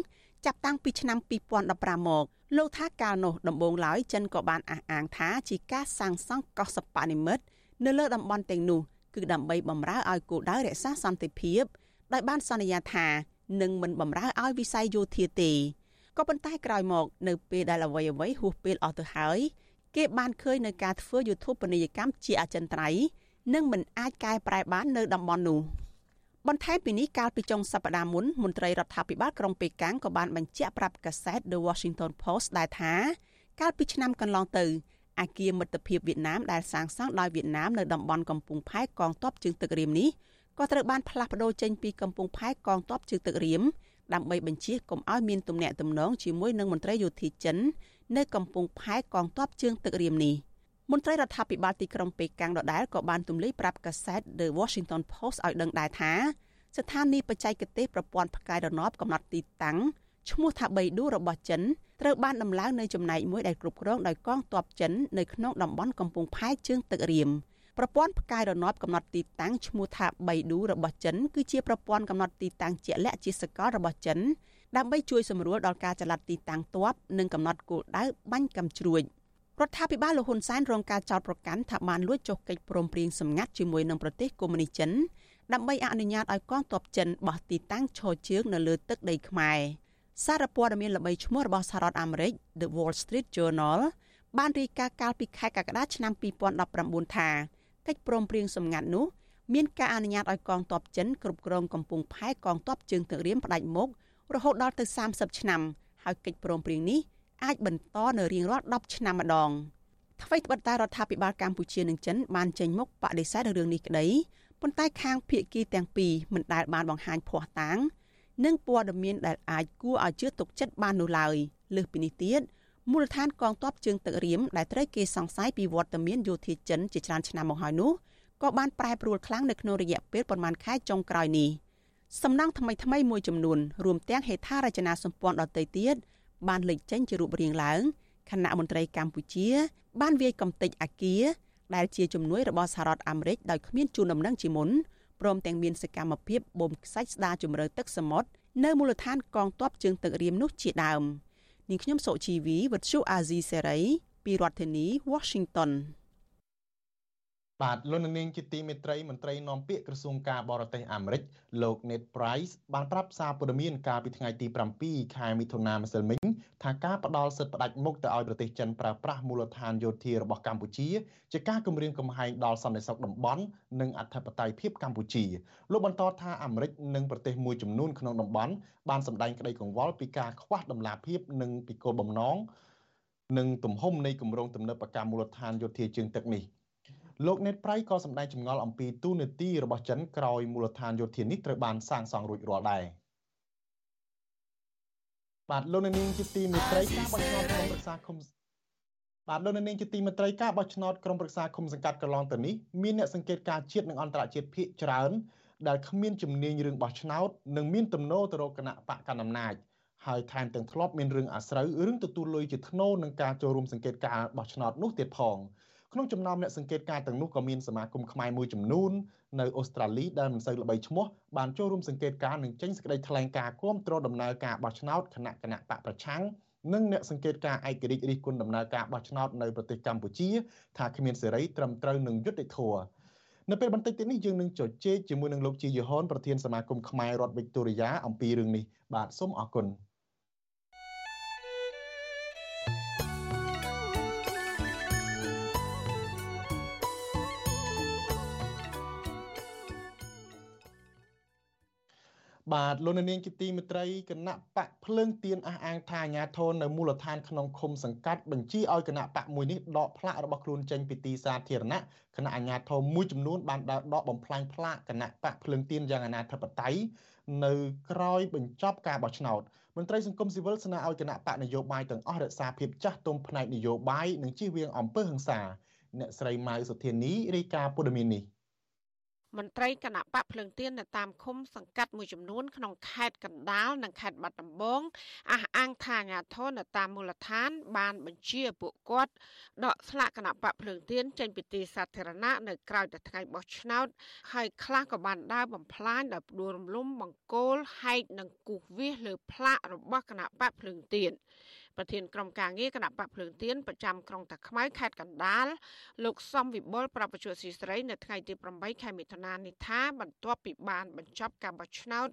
ចាប់តាំងពីឆ្នាំ2015មកលោកថាកាលនោះដំបូងឡើយចិនក៏បានអះអាងថាជាការសាងសង់កោះសប៉ានិមិត្តនៅលើតំបន់ទាំងនោះ គឺដើម្បីបំរើឲ្យគោលដៅរក្សាសន្តិភាពដោយបានសន្យាថានឹងមិនបំរើឲ្យវិស័យយោធាទេក៏ប៉ុន្តែក្រោយមក នៅពេលដែលអ្វីអ្វីហួសពេលអស់ទៅហើយគេបានឃើញនៅការធ្វើយុទ្ធពនីយកម្មជាអចិន្ត្រៃយ៍និងមិនអាចកែប្រែបាននៅតំបន់នោះបន្ថែមពីនេះកាលពីចុងសប្តាហ៍មុនមន្ត្រីរដ្ឋាភិបាលក្រុងប៉េកាំងក៏បានបញ្ជាក់ប្រាប់កាសែត The Washington Post ដែរថាកាលពីឆ្នាំកន្លងទៅ អាគារមិត្តភាពវៀតណាមដែលសាងសង់ដោយវៀតណាមនៅតំបន់កំពង់ផែកងទ័ពជើងទឹករៀមនេះក៏ត្រូវបានផ្លាស់ប្ដូរចេញពីកំពង់ផែកងទ័ពជើងទឹករៀមដើម្បីបញ្ជាកុំឲ្យមានទំនាក់ទំនងជាមួយនឹងមន្ត្រីយោធាចិននៅកំពង់ផែកងទ័ពជើងទឹករៀមនេះមន្ត្រីរដ្ឋាភិបាលទីក្រុងប៉េកាំងដដែលក៏បានទម្លាយប្រាប់កាសែត The Washington Post ឲ្យដឹងដែរថាស្ថានីយបច្ចេកទេសប្រព័ន្ធផ្កាយរណបកំណត់ទីតាំង ឈ្មោះថាបៃឌូរបស់ចិនត្រូវបានដំឡើងនៅចំណែកមួយដែលគ្រប់គ្រងដោយកងទ័ពចិននៅក្នុងតំបន់កំពង់ផែជើងទឹករៀមប្រព័ន្ធផ្កាយរណបកំណត់ទីតាំងឈ្មោះថាបៃឌូរបស់ចិនគឺជាប្រព័ន្ធកំណត់ទីតាំងជាក់លាក់ជាសកលរបស់ចិនដើម្បីជួយសម្រួលដល់ការចល័តទីតាំងទ័ពនិងកំណត់គោលដៅបាញ់កាំជ្រួចរដ្ឋាភិបាលលោកហ៊ុនសែនរងការចោទប្រកាន់ថាបានលួចចុះកិច្ចព្រមព្រៀងសម្ងាត់ជាមួយនឹងប្រទេសកុម្មុយនីសចិនដើម្បីអនុញ្ញាតឲ្យកងទ័ពចិនបោះទីតាំងឈរជើងនៅលើទឹកដីខ្មែរ សារព័ត៌មានល្បីឈ្មោះរបស់សហរដ្ឋអាមេរិក The Wall Street Journal បានរាយការណ៍កាលពីខែកក្កដាឆ្នាំ2019ថាកិច្ចព្រមព្រៀងសម្ងាត់នោះមានការអនុញ្ញាតឲ្យកងទ័ពចិនគ្រប់គ្រងកំពង់ផែកងទ័ពជើងទឹករៀមផ្ដាច់មុខរហូតដល់ទៅ30ឆ្នាំហើយកិច្ចព្រមព្រៀងនេះអាចបន្តនៅរៀងរាល់10ឆ្នាំម្ដងអ្វីត្បិតតែរដ្ឋាភិបាលកម្ពុជានិងចិនបានចេញមុខបដិសេធរឿងនេះក្តីប៉ុន្តែខាងភាគីទាំងពីរមិនដែលបានបង្ហាញភ័ស្តុតាង និងព័ត៌មានដែលអាចគួរឲ្យជឿទុកចិត្តបាននោះឡើយលើសពីនេះទៀតមូលដ្ឋានកងទ័ពជើងទឹករៀមដែលត្រូវគេសង្ស័យពីវត្តមានយោធាចិនជាច្រើនឆ្នាំមកហើយនោះក៏បានប្រែប្រួលខ្លាំងនៅក្នុងរយៈពេលប្រមាណខែចុងក្រោយនេះសំណង់ថ្មីថ្មីមួយចំនួនរួមទាំងហេដ្ឋារចនាសម្ព័ន្ធដទៃទៀតបានលេចចេញជារូបរាងឡើងគណៈមន្ត្រីកម្ពុជា បានវាយកំទេចអាគារដែលជាជំនួយរបស់សហរដ្ឋអាមេរិកដោយគ្មានជូនដំណឹងជាមុន ព្រមទាំងមានសកម្មភាពបូមខ្សាច់ស្ដារជំរឿទឹកសមុទ្រនៅមូលដ្ឋានកងទ័ពជើងទឹករៀមនោះជាដើមនាងខ្ញុំសុជីវីវិទ្យុអាស៊ីសេរីពីរដ្ឋធានី Washington បាទលោកនាងជាទីមេត្រីមន្ត្រីនាំពាក្យក្រសួងការបរទេសអាមេរិកលោក Ned Price បានប្រាប់សារព័ត៌មានកាលពីថ្ងៃទី7ខែមិថុនាម្សិលមិញថាការផ្ដល់សិទ្ធិផ្ដាច់មុខទៅឲ្យប្រទេសចិនប្រើប្រាស់មូលដ្ឋានយោធារបស់កម្ពុជាជាការគម្រាមកំហែងដល់សន្តិសុខតំបន់និងអធិបតេយ្យភាពកម្ពុជាលោកបន្តថាអាមេរិកនិងប្រទេសមួយចំនួនក្នុងតំបន់បានសម្ដែងក្តីកង្វល់ពីការខ្វះដំណាភាពនិងពីគោលបំណងនិងទំហំនៃគម្រោងទំនើបកម្មមូលដ្ឋានយោធាជើងទឹកនេះ លោកណេតប្រៃក៏សម្ដែងចម្ងល់អំពីទូនាទីរបស់ចិនក្រោយមូលដ្ឋានយោធានេះត្រូវបានសាងសង់រួចរាល់ដែរបាទលោកនាងជាទីមេត្រីការបោះឆ្នោតក្រុមប្រឹក្សាគុំបាទលោកនាងជាទីមេត្រីការបោះឆ្នោតក្រុមប្រឹក្សាគុំសង្កាត់កន្លងទៅនេះមានអ្នកសង្កេតការជាតិនិងអន្តរជាតិភាគច្រើនដែលគ្មានជំនាញរឿងបោះឆ្នោតនិងមានទំនោរទៅរកគណៈបកកណ្ដាលអំណាចហើយថែមទាំងធ្លាប់មានរឿងអាស្រូវរឿងទទួលលុយជាធ្នូនឹងការចូលរួមសង្កេតការបោះឆ្នោតនោះទៀតផង។ ក្នុងចំណោមអ្នកសង្កេតការទាំងនោះក៏មានសមាគមខ្មែរមួយចំនួននៅអូស្ត្រាលីដែលមិនសូវល្បីឈ្មោះបានចូលរួមសង្កេតការនិងចេញសេចក្តីថ្លែងការណ៍គាំទ្រដំណើរការបោះឆ្នោតគណៈគណៈបកប្រឆាំងនិងអ្នកសង្កេតការឯករាជ្យរិះគន់ដំណើរការបោះឆ្នោតនៅប្រទេសកម្ពុជាថាគ្មានសេរីត្រឹមត្រូវនិងយុត្តិធម៌នៅពេលបន្តិចទៀតនេះយើងនឹងជជែកជាមួយនឹងលោកជាយហនប្រធានសមាគមខ្មែររដ្ឋវិកតូរីយ៉ាអំពីរឿងនេះបាទសូមអរគុណ បាទលោកនាងជាទីមេត្រីគណៈបកភ្លើងទៀនអះអាងថាអាញាធននៅមូលដ្ឋានក្នុងឃុំសង្កាត់បញ្ជាឲ្យគណៈបកមួយនេះដកផ្លាករបស់ខ្លួនចេញពីទីសាធារណៈគណៈអាញាធមមួយចំនួនបានដើរដកបំផ្លាញផ្លាកគណៈបកភ្លើងទៀនយ៉ាងអនាធិបតេយ្យនៅក្រោយបញ្ចប់ការបោះឆ្នោតមន្ត្រីសង្គមស៊ីវិលស្នើឲ្យគណៈបកនយោបាយទាំងអស់រក្សាភាពចាស់ទុំផ្នែកនយោបាយនិងជៀសវាងអំពើហិង្សាអ្នកស្រីម៉ៅសុធានីរាយការណ៍ព័ត៌មាននេះ មន្ត្រីគណៈបកភ្លឹងទៀននៅតាមឃុំសង្កាត់មួយចំនួនក្នុងខេត្តកណ្ដាលនិងខេត្តបាត់ដំបងអះអាងថាអាញាធននៅតាមមូលដ្ឋាន បានបញ្ជាពួកគាត់ដកស្លាកគណៈបកភ្លើងទៀនចេញពីទីសាធារណៈនៅក្រៅតែថ្ងៃបោះឆ្នោត ហើយខ្លះក៏បានដើរបំផ្លាញដោយផ្ដួលរំលំបង្គោលហែកនិងគូសវាសលើផ្លាករបស់គណៈបកភ្លើងទៀន ប្រធានក្រុមការងារគណៈបកភ្លើងទៀនប្រចាំក្រុងតាខ្មៅខេត្តកណ្ដាលលោកសំវិបុលប្រាប់បច្ចុប្បន្នស៊ីស្រីនៅថ្ងៃទី8ខែមិថុនានេះថាបន្ទាប់ពីបានបញ្ចប់ការបោះឆ្នោត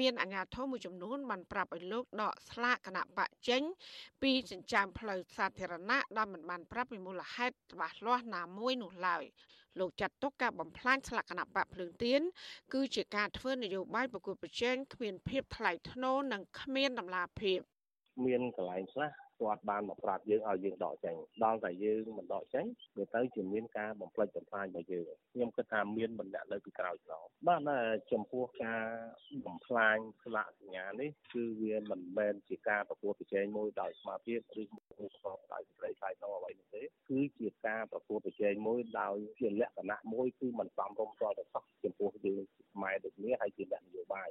មានអាជ្ញាធរមួយចំនួនបានប្រាប់ឲ្យលោកដកស្លាកគណៈបកចេញ ពីចិញ្ចើមផ្លូវសាធារណៈដែលមិនបានប្រាប់ពីមូលហេតុច្បាស់លាស់ណាមួយនោះឡើយលោកចាត់ទុកការបំផ្លាញស្លាកគណៈបកភ្លើងទៀនគឺជាការធ្វើនយោបាយប្រកួតប្រជែងគ្មានភាពថ្លៃថ្នូរនិងគ្មានតម្លាភាព មានកន្លែងខ្លះគាត់បានមកប្រាប់យើងឲ្យយើងដកចេញដល់តែយើងមិនដកចេញវាទៅជាមានការបំផ្លិចបំផ្លាញរបស់យើងខ្ញុំគិតថាមានបណ្ដាក់នៅពីក្រោយខ្នងបាទចំពោះការបំផ្លាញស្លាកសញ្ញានេះគឺវាមិនមែនជាការប្រកួតប្រជែងមួយដោយស្មារតីឬមួយខុសដោយសេចក្តីថ្លៃថ្នូរអ្វីនោះទេគឺជាការប្រកួតប្រជែងមួយដោយជាលក្ខណៈមួយគឺមិនសមរម្យទាល់តែសោះចំពោះយើងខ្មែរដូចនេះហើយជាលក្ខនយោបាយ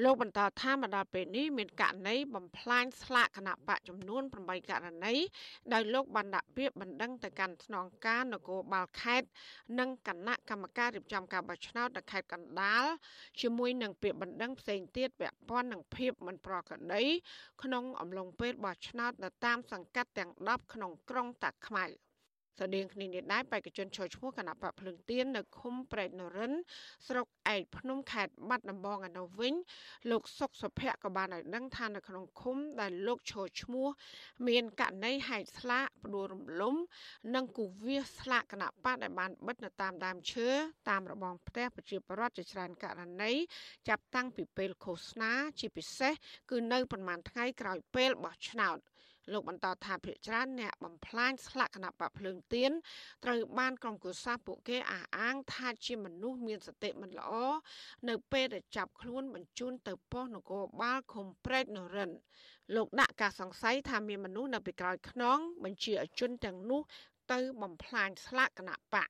លោកបន្តថាមកដល់ពេលនេះមានករណីបំផ្លាញស្លាកគណៈបកចំនួន8ករណីដោយលោកបានដាក់ពាក្យបណ្ដឹងទៅកាន់ស្នងការនគរបាលខេត្តនិងគណៈកម្មការរៀបចំការបោះឆ្នោតនៅខេត្តកណ្ដាលជាមួយនឹងពាក្យបណ្ដឹងផ្សេងទៀតពាក់ព័ន្ធនឹងភាពមិនប្រក្រតីក្នុងអំឡុងពេលបោះឆ្នោតនៅតាមសង្កាត់ទាំង10ក្នុងក្រុងតាខ្មៅ។ ស្តីងគ្នានេះដែរបេក្ខជនចូលឈ្មោះគណៈបកភ្លើងទៀននៅឃុំប្រែកនរិន ស្រុកឯកភ្នំខេត្តបាត់ដំបងឯនោះវិញលោកសុកសុភ័ក្រក៏បានឲ្យដឹងថានៅក្នុងឃុំដែលលោកឈរឈ្មោះ មានករណីហែកស្លាកផ្ដួលរំលំ និងគូវាសស្លាកគណៈបកដែលបានបិទនៅតាមដើមឈើតាមរបងផ្ទះប្រជាពលរដ្ឋជាច្រើនករណីចាប់តាំងពីពេលឃោសនាជាពិសេសគឺនៅប្រហែលថ្ងៃក្រោយពេលបោះឆ្នោត លោកបន្តថាភ្នាក់ច្រើនអ្នកបំផ្លាញស្លាកគណៈបកភ្លើងទៀនត្រូវបានក្រុមគូសាពួកគេអះអាងថាជាមនុស្សមានសតិមិនល្អនៅពេលដែលចាប់ខ្លួនបញ្ជូនទៅប៉ុស្តិ៍នគរបាលឃុំព្រែកនរិនលោកដាក់ការសង្ស័យថាមានមនុស្សនៅពីក្រោយខ្នងបញ្ជាឲ្យជនទាំងនោះទៅបំផ្លាញស្លាកគណៈបក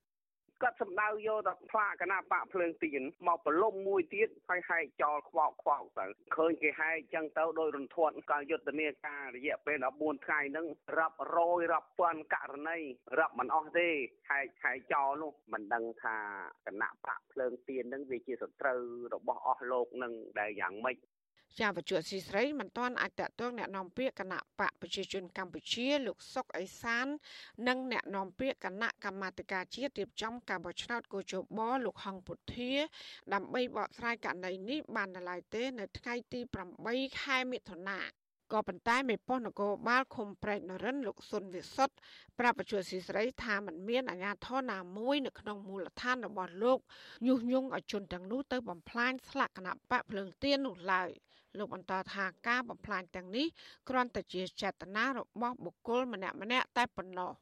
គាត់សម្ដៅយកតែផ្លាកគណៈបកភ្លើងទៀនមកប្រឡំមួយទៀតហើយហែកចោលខ្វោកខ្វោកទៅឃើញគេហែកចឹងទៅដោយរន្ធត់កាលយុទ្ធនាការរយៈពេល14ថ្ងៃហ្នឹងរាប់រយរាប់ពាន់ករណីរាប់មិនអស់ទេហែកហែកចោលនោះមិនដឹងថាគណៈបកភ្លើងទៀនហ្នឹងវាជាសត្រូវរបស់អស់លោកនឹងដែលយ៉ាងម៉េច ជាវជុស៊ីស្រីមិនទាន់អាចតតងแนะនាំពាក្យគណៈបកប្រជាជនកម្ពុជាលោកសុកអេសាន និងแนะនាំពាក្យគណៈកម្មាធិការជាតិរៀបចំការបោះឆ្នោតកោជបលោកហងពុធា ដើម្បីបកស្រាយករណីនេះបាននៅឡើយទេ នៅថ្ងៃទី8ខែមិថុនាក៏ប៉ុន្តែមេប៉ុស្តិ៍នគរបាលឃុំប្រែកនរិនលោកសុនវិសុទ្ធប្រាប់បច្ចុប្បន្នស៊ីស្រីថាมันមានអាជ្ញាធរណាមួយនៅក្នុងមូលដ្ឋានរបស់លោកញុះញង់ឲ្យជនទាំងនោះទៅបំផ្លាញស្លាកគណៈបកភ្លើងទៀននោះឡើយ លោកបន្តថាការបំផ្លាញទាំងនេះគ្រាន់តែជាចេតនារបស់បុគ្គលម្នាក់ម្នាក់តែប៉ុណ្ណោះ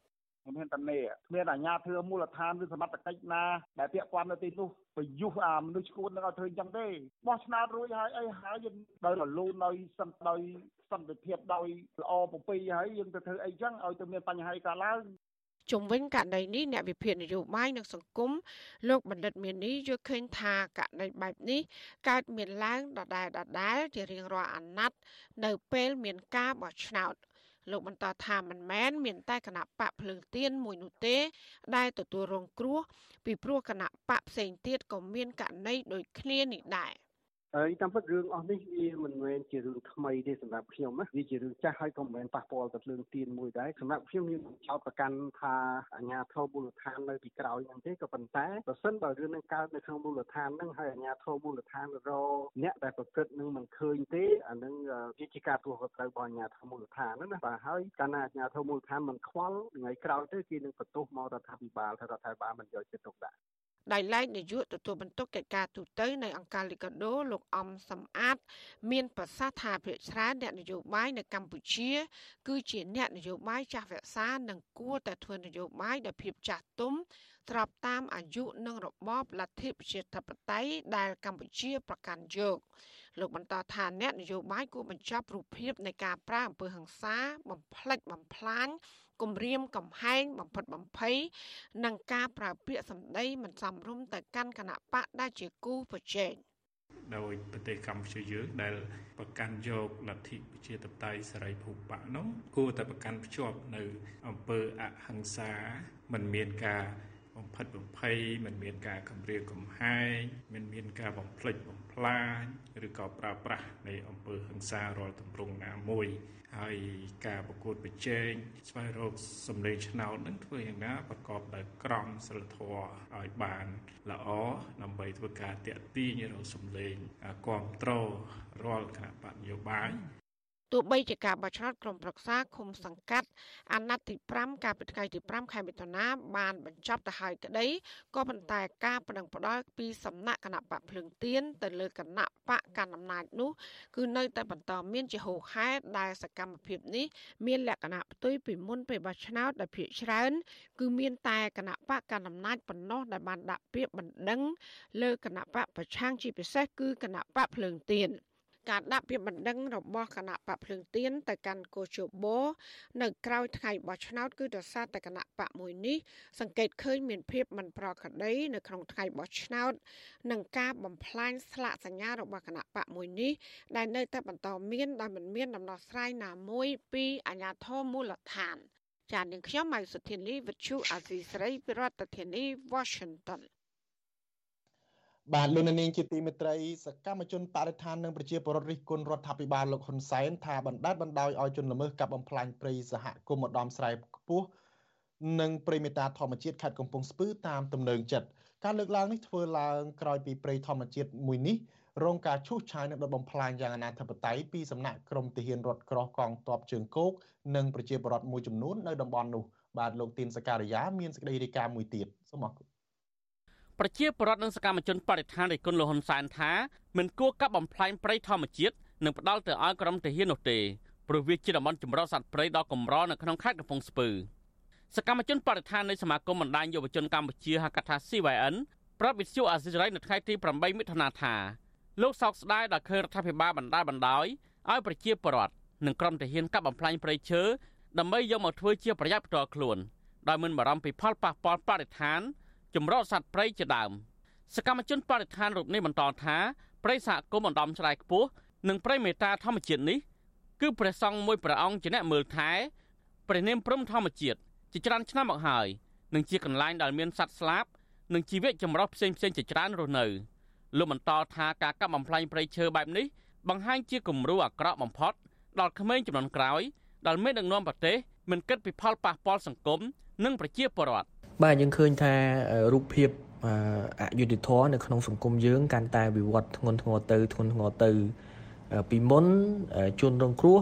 គ្មានតនេគ្មានអាជ្ញាធរមូលដ្ឋានឬសមត្ថកិច្ចណាដែលពាក់ព័ន្ធនៅទីនោះប្រយុទ្ធអាមនុស្សឈួននឹងឲ្យធ្វើអញ្ចឹងទេបោះឆ្នោតរួចហើយអីហើយយើងដោយរលូនដោយសិនដោយសន្តិភាពដោយល្អពពីហើយយើងទៅធ្វើអីចឹងឲ្យទៅមានបញ្ហាកើតឡើង ជុំវិញករណីនេះអ្នកវិភាគនយោបាយនិងសង្គមលោកបណ្ឌិតមាននេះយល់ឃើញថាករណីបែបនេះកើតមានឡើងដដែលដដែលជារៀងរាល់អាណត្តិនៅពេលមានការបោះឆ្នោតលោកបន្តថាមិនមែនមានតែគណៈបកភ្លើងទៀនមួយនោះទេ ដែលទទួលរងគ្រោះពីព្រោះគណៈបកផ្សេងទៀតក៏មានករណីដូចគ្នានេះដែរ។ ហើយតាមពិតរឿងអស់នេះវាមិនមែនជារឿងថ្មីទេសម្រាប់ខ្ញុំណាវាជារឿងចាស់ហើយក៏មិនមែនប៉ះពាល់ទៅលើទៀនមួយដែរសម្រាប់ខ្ញុំមានចោតប្រកាន់ថាអាញាធរមូលដ្ឋាននៅពីក្រោយហ្នឹងទេក៏ប៉ុន្តែបើសិនបើរឿងនឹងកើតនៅក្នុងមូលដ្ឋានហ្នឹងហើយអាញាធរមូលដ្ឋានរអ្នកដែលប្រព្រឹត្តនឹងមិនឃើញទេអានឹងវាជាការទោះត្រូវរបស់អាញាធរមូលដ្ឋានណាបាទហើយកាលណាអាញាធរមូលដ្ឋានមិនខ្វល់ថ្ងៃក្រោយទៅគេនឹងបន្ទោសមករដ្ឋាភិបាលថារដ្ឋាភិបាលមិនយកចិត្តទុកដាក់ ដោយឡែកនាយកទទួលបន្ទុកកិច្ចការទូតនៅអង្គការលីកាដូលោកអំសំអាត មានប្រសាសន៍ថាភាគច្រើនអ្នកនយោបាយនៅកម្ពុជា គឺជាអ្នកនយោបាយចាស់វក្សានិងគួរតែធ្វើនយោបាយដោយភាពចាស់ទុំស្របតាមអាយុនិងរបបលទ្ធិប្រជាធិបតេយ្យដែលកម្ពុជាប្រកាន់យក លោកបន្តថាអ្នកនយោបាយគួរបញ្ចប់រូបភាពនៃការប្រាអំពើហិង្សា បំផ្លិចបំផ្លាញគំរាមកំហែងបំផិតបំភ័យនិងការប្រើពាក្យសម្ដីមិនសមរម្យទៅកាន់គណៈបកដែលជាគូប្រជែងដោយប្រទេសកម្ពុជាយើងដែលប្រកាន់យកលទ្ធិប្រជាធិបតេយ្យសេរីភូបកនោះគួរតែប្រកាន់ភ្ជាប់នៅអំពើអហិង្សាមិនមានការ បំផិតបំភ័យមិនមានការគំរាមកំហែងមិនមានការបំផ្លិចបំផ្លាញឬក៏ប្រើប្រាស់នៃអំពើហិង្សារាល់ទម្រង់ណាមួយ ហើយការប្រកួតប្រជែងស្វែងរកសម្លេងឆ្នោតនឹងធ្វើយ៉ាងណាប្រកបដោយក្រមសីលធម៌ឲ្យបានល្អដើម្បីធ្វើការតាក់ទាញរកសម្លេងគ្រប់គ្រងរាល់គណៈបកនយោបាយ ទោះបីជាការបោះឆ្នោតក្រុមប្រឹក្សាឃុំសង្កាត់អាណត្តិទី5កាលពីថ្ងៃទី5ខែមិថុនាបានបញ្ចប់ទៅហើយក្តីក៏ប៉ុន្តែការបដិងផ្ដាល់ពីសំណាក់គណៈបកភ្លឹងទៀនទៅលើគណៈបកកណ្ដាលអំណាចនោះគឺនៅតែបន្តមានជាហូរហែដែលសកម្មភាពនេះមានលក្ខណៈផ្ទុយពីមុនពេលបោះឆ្នោតដែលភាគច្រើន គឺមានតែគណៈបកកណ្ដាលអំណាចប៉ុណ្ណោះដែលបានដាក់ពាក្យបណ្ដឹងលើគណៈបកប្រឆាំងជាពិសេសគឺគណៈបកភ្លើងទៀន ការដាក់ពាក្យបណ្ដឹងរបស់គណៈបកភ្លើងទៀនទៅកាន់កោជបនៅក្រៅថ្ងៃបោះឆ្នោតគឺដោយសារតែគណៈបកមួយនេះសង្កេតឃើញមានភាពមិនប្រក្រតីនៅក្នុងថ្ងៃបោះឆ្នោតនិងការបំផ្លាញស្លាកសញ្ញារបស់គណៈបកមួយនេះដែលនៅតែបន្តមានដោយមិនមានដំណោះស្រាយណាមួយពីអាជ្ញាធរមូលដ្ឋានចាននាងខ្ញុំម៉ៃសុធានីវិទ្យុអាស៊ីស្រីពីរដ្ឋធានី Washington បាទលោកនាងជាទីមេត្រីសកម្មជនបរិស្ថាននិងប្រជាពលរដ្ឋរិះគន់រដ្ឋាភិបាលលោកហ៊ុនសែនថាបណ្ដាលបណ្ដោយឲ្យជនល្មើសកាប់បំផ្លាញព្រៃសហគមន៍ឧត្តមស្រែខ្ពស់និងព្រៃមេតាធម្មជាតិខេត្តកំពង់ស្ពឺតាមទំនើងចិត្តការលើកឡើងនេះធ្វើឡើងក្រោយពីព្រៃធម្មជាតិមួយនេះរងការឈូសឆាយនិងដុតបំផ្លាញយ៉ាងអនាធិបតេយ្យពីសំណាក់ក្រមទាហានរថក្រោះកងទ័ពជើងគោកនិងប្រជាពលរដ្ឋមួយចំនួននៅតំបន់នោះបាទលោកទីនសការីយ៉ាមានសេចក្តីរាយការណ៍មួយទៀតសូមអរគុណ ប្រជាពលរដ្ឋនិងសកម្មជនបរិស្ថានរិះគន់លោកហ៊ុនសែនថាមិនគួរកាប់បំផ្លាញព្រៃធម្មជាតិនិងផ្ដាល់ទៅឲ្យក្រុមទាហាននោះទេព្រោះវាជាតំបន់ចម្រុះសត្វព្រៃដ៏កម្រនៅក្នុងខេត្តកំពង់ស្ពឺសកម្មជនបរិស្ថាននៃសមាគមបណ្ដាញយុវជនកម្ពុជាហៅកាត់ថា CYN ប្រាប់វិទ្យុអាស៊ីសេរីនៅថ្ងៃទី8មិថុនាថាលោកសោកស្ដាយដល់ឃើញរដ្ឋាភិបាលបណ្ដាបណ្ដោយឲ្យប្រជាពលរដ្ឋនិងក្រុមទាហានកាប់បំផ្លាញព្រៃឈើដើម្បីយកមកធ្វើជាប្រយោជន៍ផ្ទាល់ខ្លួនដោយមិនបារម្ភពីផលប៉ះពាល់បរិស្ថាន ចម្រោះសត្វព្រៃជាដើមសកម្មជនបរិស្ថានរូបនេះបន្តថាព្រៃសហគមន៍អណ្ដំឆ្លៃខ្ពស់និងព្រៃមេតាធម្មជាតិនេះគឺព្រះសង្ឃមួយព្រះអង្គជាអ្នកមើលថែព្រះនាមព្រំធម្មជាតិជាច្រើនឆ្នាំមកហើយនិងជាកន្លែងដែលមានសត្វស្លាបនិងជីវៈចម្រុះផ្សេងផ្សេងជាច្រើនរស់នៅលោកបន្តថាការកាប់បំផ្លាញព្រៃឈើបែបនេះបង្ហាញជាគំរូអាក្រក់បំផុតដល់ក្មេងចំនួនក្រោយដែលមានដឹកនាំប្រទេសមិនគិតពីផលប៉ះពាល់សង្គមនិងប្រជាពលរដ្ឋ បាទយើងឃើញថារូបភាពអយុធធម៌នៅក្នុងសង្គមយើងកាន់តែវិវត្តធ្ងន់ធ្ងរទៅធ្ងន់ធ្ងរទៅពីមុនជនរងគ្រោះ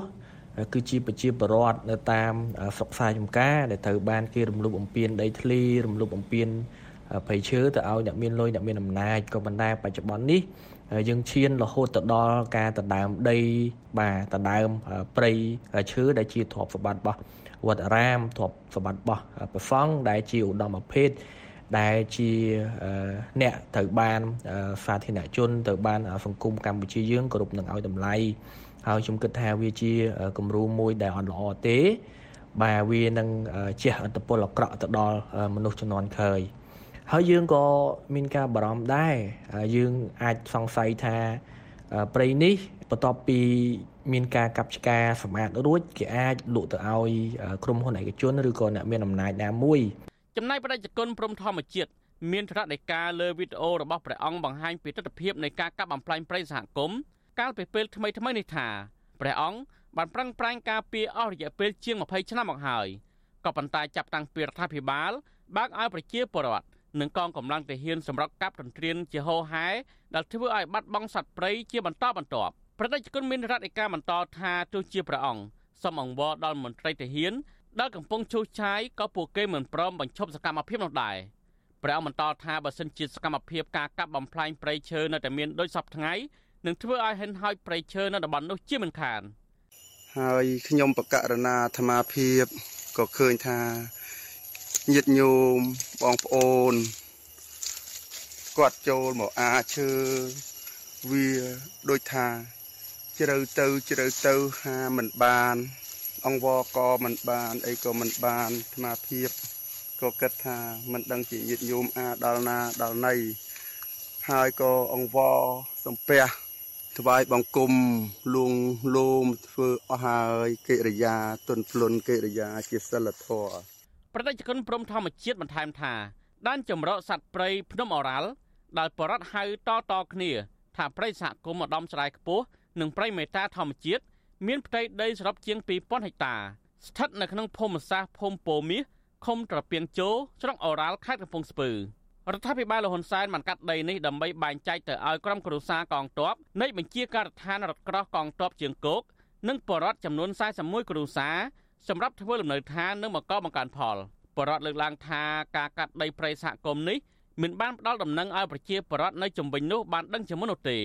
គឺជាប្រជាពលរដ្ឋនៅតាមស្រុកខ្សែចំការដែលត្រូវបានគេរំលោភបំពានដីធ្លីរំលោភបំពានព្រៃឈើទៅឲ្យអ្នកមានលុយអ្នកមានអំណាចក៏ប៉ុន្តែបច្ចុប្បន្ននេះយើងឈានរហូតទៅដល់ការដណ្ដើមដីបាទដណ្ដើមព្រៃឈើដែលជាទ្រព្យសម្បត្តិរបស់ វត្តអារាមទ្រព្យសម្បត្តិរបស់ព្រះសង្ឃដែលជាឧត្តមភេទដែលជាអ្នកត្រូវបានសាធារណជនត្រូវបានសង្គមកម្ពុជាយើងគោរពនឹងឲ្យតម្លៃហើយខ្ញុំគិតថាវាជាគំរូមួយដែលអត់ល្អទេ បាទវានឹងជះឥទ្ធិពលអាក្រក់ទៅដល់មនុស្សជំនាន់ក្រោយហើយយើងក៏មានការបារម្ភដែរយើងអាចសង្ស័យថាព្រៃនេះ បន្ទាប់ពីមានការកាប់ឆ្ការសម្អាតរួចគេអាចលក់ទៅឲ្យក្រុមហ៊ុនឯកជនឬក៏អ្នកមានអំណាចណាមួយចំណែកបដិជនព្រំធម្មជាតិមានថ្នាក់នៃការលើវីដេអូរបស់ព្រះអង្គបង្ហាញពីទស្សនវិជ្ជានៃការកាប់បំផ្លាញព្រៃសហគមន៍កាលពីពេលថ្មីថ្មីនេះថាព្រះអង្គបានប្រឹងប្រែងការពារអស់រយៈពេលជាង20ឆ្នាំមកហើយក៏ប៉ុន្តែចាប់តាំងពីរដ្ឋាភិបាលបើកឲ្យប្រជាពលរដ្ឋនិងកងកម្លាំងទាហានសម្រាប់កាប់ទន្ទ្រានជាហោហែដែលធ្វើឲ្យបាត់បង់សត្វព្រៃជាបន្តបន្ទាប់ ប្រតិជនមានរដ្ឋឯកាបន្តថាទោះជាព្រះអង្គសូមអង្វរដល់មន្ត្រីទាហានដែលកំពុងឈូសឆាយក៏ពួកគេមិនព្រមបញ្ឈប់សកម្មភាពនោះដែរព្រះអង្គបន្តថាបើសិនជាសកម្មភាពការកាប់បំផ្លាញព្រៃឈើនៅតែមានដូចសពថ្ងៃនឹងធ្វើឲ្យហិនហោចព្រៃឈើនៅតំបន់នោះជាមិនខានហើយខ្ញុំបកករណាអាត្មាភាពក៏ឃើញថាញាតិញោមបងប្អូនគាត់ចូលមកអាឈើវាដូចថា ជ្រៅទៅជ្រៅទៅហាមិនបាន អង្វរក៏មិនបានអីក៏មិនបានអាត្មាភាពក៏គិតថាមិនដឹងជាញាតិញោមអាដល់ណាដល់ណីហើយក៏អង្វរសំពះថ្វាយបង្គំលួងលោមធ្វើអស់ហើយកិរិយាទុនភ្លុនកិរិយាជាសិលធម៌ប្រតិជនព្រមធម្មជាតិបន្ថែមថាដែនចម្រោកសត្វព្រៃភ្នំអរ៉ាល់ដែលបរដ្ឋហៅតតគ្នា ថាព្រៃសហគមន៍ម្ដំស្រែខ្ពស់ និងព្រៃមេតាធម្មជាតិមានផ្ទៃដីសរុបជាង2000ហិកតា ស្ថិតនៅក្នុងភូមិសាស្ត្រភូមិពោមាសឃុំត្រពាំងជោស្រុកអូរ៉ាល់ខេត្តកំពង់ស្ពឺរដ្ឋាភិបាលលហ៊ុនសែនបានកាត់ដីនេះដើម្បីបែងចែកទៅឲ្យក្រុមគ្រួសារកងទ័ពនៃបញ្ជាការដ្ឋានរថក្រោះកងទ័ពជើងគោកនិងបរដ្ឋចំនួន41គ្រួសារសម្រាប់ធ្វើលំនៅឋាននិងបង្កបង្កើនផលបរដ្ឋលើកឡើងថាការកាត់ដីព្រៃសហគមន៍នេះមិនបានផ្ដល់ដំណឹងឲ្យប្រជាពលរដ្ឋនៅជំវិញនោះបានដឹងជាមុននោះទេ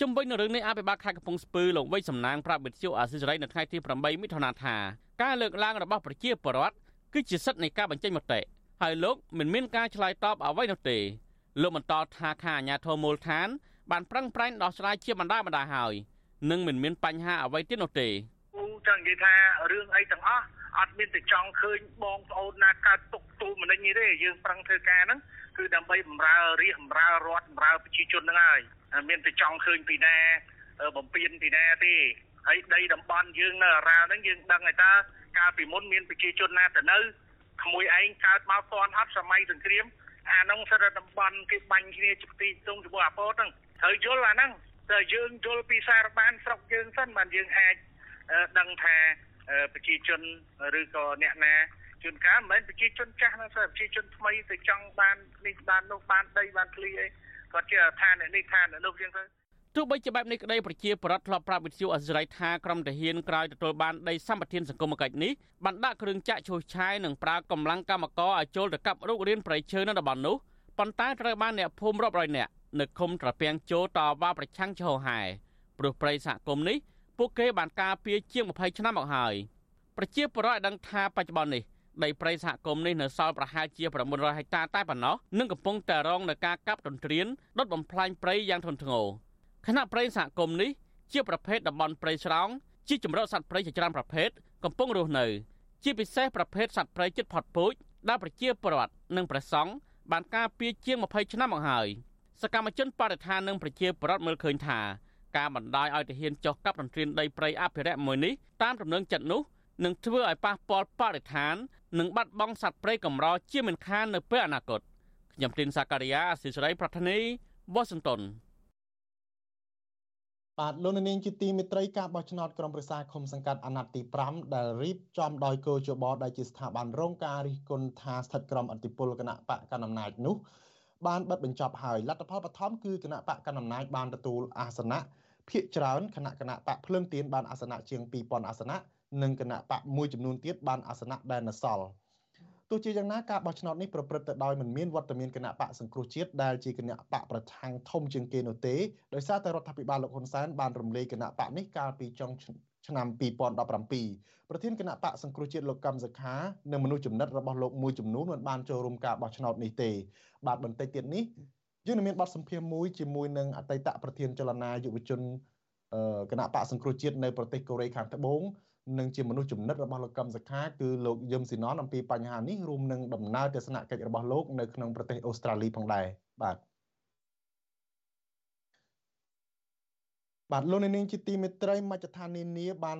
ជំវិញនឹងរឿងនេះអភិបាលខេត្តកំពង់ស្ពឺលោកវៃសំណាងប្រាប់វិទ្យុអាស៊ីសេរីនៅថ្ងៃទី8មិថុនាថាការលើកឡើងរបស់ប្រជាពលរដ្ឋគឺជាសិទ្ធិនៃការបញ្ចេញមតិហើយលោកមិនមានការឆ្លើយតបអ្វីនោះទេលោកបន្តថាខាអាញាធមូលដ្ឋាន បានប្រឹងប្រែងដោះស្រាយជាបណ្ដាបណ្ដាហើយនឹងមិនមានបញ្ហាអ្វីទៀតនោះទេចង់និយាយថារឿងអីទាំងអស់អត់មានតែចង់ឃើញបងប្អូនណាកើតទុកទូមនិញទេយើងប្រឹងធ្វើការហ្នឹង គឺដើម្បីបម្រើរាជបម្រើរដ្ឋបម្រើប្រជាជនហ្នឹងហើយមានតែចង់ឃើញពីណាបំពេញពីណាទេហើយដីតំបន់យើងនៅអារ៉ាល់ហ្នឹងយើងដឹងហើយតើកាលពីមុនមានប្រជាជនណាទៅនៅក្មួយឯងកើតមកតន់អត់សម័យសង្គ្រាមអានោះសិទ្ធិតំបន់គេបាញ់គ្នាជាទីទុំជាមួយអាពតហ្នឹងត្រូវយល់អាហ្នឹងតែយើងយល់ពីសារបានស្រុកយើងសិនបានយើងអាចដឹងថាប្រជាជនឬក៏អ្នកណា ជួនកាលមិនមែនប្រជាជនចាស់ណាទេប្រជាជនថ្មីទៅចង់បាននេះបាននោះបានដីបានឃ្លីអីគាត់ជាឋាននេះឋាននោះជាងទៅទោះបីជាបែបនេះក្តីប្រជាប្រដ្ឋធ្លាប់ប្រាប់វិទ្យុអសិរ័យថាក្រុមទាហានក្រោយទទួលបានដីសម្បត្តិសង្គមគិច្ចនេះបានដាក់គ្រឿងចាក់ឈូសឆាយនិងប្រើកម្លាំងកម្មករឲ្យចូលទៅកាប់រុករានប្រៃឈើនៅតំបន់នោះប៉ុន្តែត្រូវបានអ្នកភូមិរាប់រយនាក់នៅឃុំត្រពាំងជោតវ៉ាប្រឆាំងឈោហែព្រោះប្រៃសហគមន៍នេះពួកគេបានការពារជាង20ឆ្នាំមកហើយប្រជាពលរដ្ឋឲ្យដឹងថាបច្ចុប្បន្ននេះ ដីព្រៃសហគមន៍នេះនៅសល់ប្រហែលជា900ហិកតាតែប៉ុណ្ណោះនិងកំពុងតែរងនឹងការកាប់ទន្ទ្រានដុតបំផ្លាញព្រៃយ៉ាងធ្ងន់ធ្ងរគណៈព្រៃសហគមន៍នេះជាប្រភេទតំបន់ព្រៃស្រោងជាចម្រុះសត្វព្រៃជាច្រើនប្រភេទកំពុងរស់នៅ ជាពិសេសប្រភេទសត្វព្រៃជិតផុតពូជដែលប្រជាពលរដ្ឋនិងប្រសង់បានការពារជាង20ឆ្នាំមកហើយសកម្មជនបរិស្ថាននិងប្រជាពលរដ្ឋមើលឃើញថាការបណ្ដាយឲ្យទាហានចុះកាប់ទន្ទ្រានដីព្រៃអភិរក្សមួយនេះតាមដំណឹងចិត្តនោះនឹងធ្វើឲ្យប៉ះពាល់បរិស្ថាន និងបាត់បង់សត្វព្រៃកម្រជាមិនខាននៅពេលអនាគតខ្ញុំទីនសាការីយ៉ាអសិសរីប្រធានីវ៉ាស៊ីនតោនបាទលោកនាងជាទីមេត្រីការបោះឆ្នោតក្រុមប្រឹក្សាឃុំសង្កាត់អាណត្តិទី5ដែលរៀបចំដោយកោជបដែលជាស្ថាប័នរងការរិះគន់ថាស្ថិតក្រោមអធិបុលគណៈបកកណ្ដាលអំណាចនោះបានបិទបញ្ចប់ហើយលទ្ធផលបឋមគឺគណៈបកកណ្ដាលអំណាចបានទទួលអាសនៈភាគច្រើនគណៈគណៈបកភ្លើងទៀនបានអាសនៈជាង2000អាសនៈ និងគណៈបកមួយចំនួនទៀតបានអាសនៈដែលនៅសល់ទោះជាយ៉ាងណាការបោះឆ្នោតនេះប្រព្រឹត្តទៅដោយមិនមានវត្តមានគណៈបកសង្គ្រោះជាតិដែលជាគណៈបកប្រឆាំងធំជាងគេនោះទេដោយសារតែរដ្ឋាភិបាលលោកហ៊ុនសែនបានរំលាយគណៈបកនេះកាលពីចុងឆ្នាំ2017ប្រធានគណៈបកសង្គ្រោះជាតិលោកកម្មសខានិងមនុស្សចំណិតរបស់លោកមួយចំនួនមិនបានចូលរួមការបោះឆ្នោតនេះទេបាទបន្តិចទៀតនេះយើងនឹងមានបទសម្ភាសន៍មួយជាមួយនឹងអតីតប្រធានចលនាយុវជនគណៈបកសង្គ្រោះជាតិនៅប្រទេសកូរ៉េខាងត្បូង និងជាមនុស្សចំណិតរបស់លោកកឹមសុខាគឺលោកយឹមស៊ីណនអំពីបញ្ហានេះរួមនឹងដំណើរទស្សនកិច្ចរបស់លោកនៅក្នុងប្រទេសអូស្ត្រាលីផងដែរបាទបាទលោកនាងជាទីមេត្រីមជ្ឈដ្ឋាននានាបាន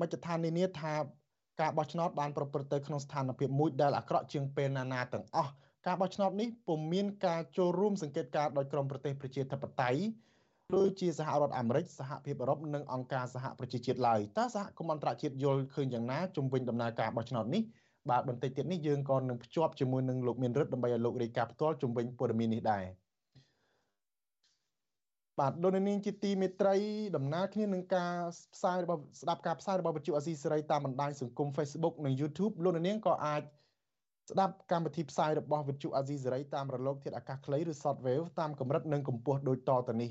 មជ្ឈដ្ឋាននានាថាការបោះឆ្នោតបានប្រព្រឹត្តទៅក្នុងស្ថានភាពមួយដែលអាក្រក់ជាងពេលណានាទាំងអស់ការបោះឆ្នោតនេះពុំមានការចូលរួមសង្កេតការដោយក្រមប្រទេសប្រជាធិបតេយ្យ ដូចជាសហរដ្ឋអាមេរិកសហភាពអឺរ៉ុបនិងអង្គការសហប្រជាជាតិឡើយតើសហគមន៍អន្តរជាតិយល់ឃើញយ៉ាងណាជំវិញដំណើរការបោះឆ្នោតនេះបាទបន្តិចទៀតនេះយើងក៏នឹងភ្ជាប់ជាមួយនឹងលោកមានរិទ្ធដើម្បីឲ្យលោករាយការណ៍ផ្ទាល់ជំវិញព័ត៌មាននេះដែរបាទលោកនាងជាទីមេត្រីដំណើរគ្នានឹងការផ្សាយរបស់ស្ដាប់ការផ្សាយរបស់វិទ្យុអាស៊ីសេរីតាមបណ្ដាញសង្គម Facebook និង YouTube លោកនាងក៏អាចស្ដាប់កម្មវិធីផ្សាយរបស់វិទ្យុអាស៊ីសេរីតាមរលកធាតុអាកាសខ្លីឬ Shortwave តាមកម្រិតនិងកម្ពស់ដូចតទៅនេះ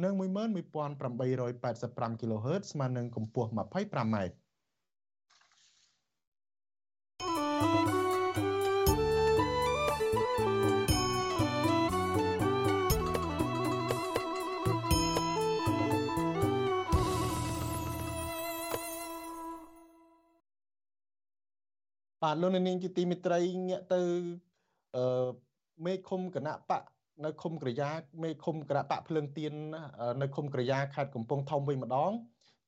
និង11885 kHz ស្មើនឹងកម្ពស់ 25m បាទលោកនាងជាទីមិត្តរីងាកទៅអឺមេឃុំគណៈបក នៅឃុំក្រយ៉ាមេឃុំក្របៈភ្លើងទៀននៅឃុំក្រយ៉ាខេត្តកំពង់ធំវិញម្ដង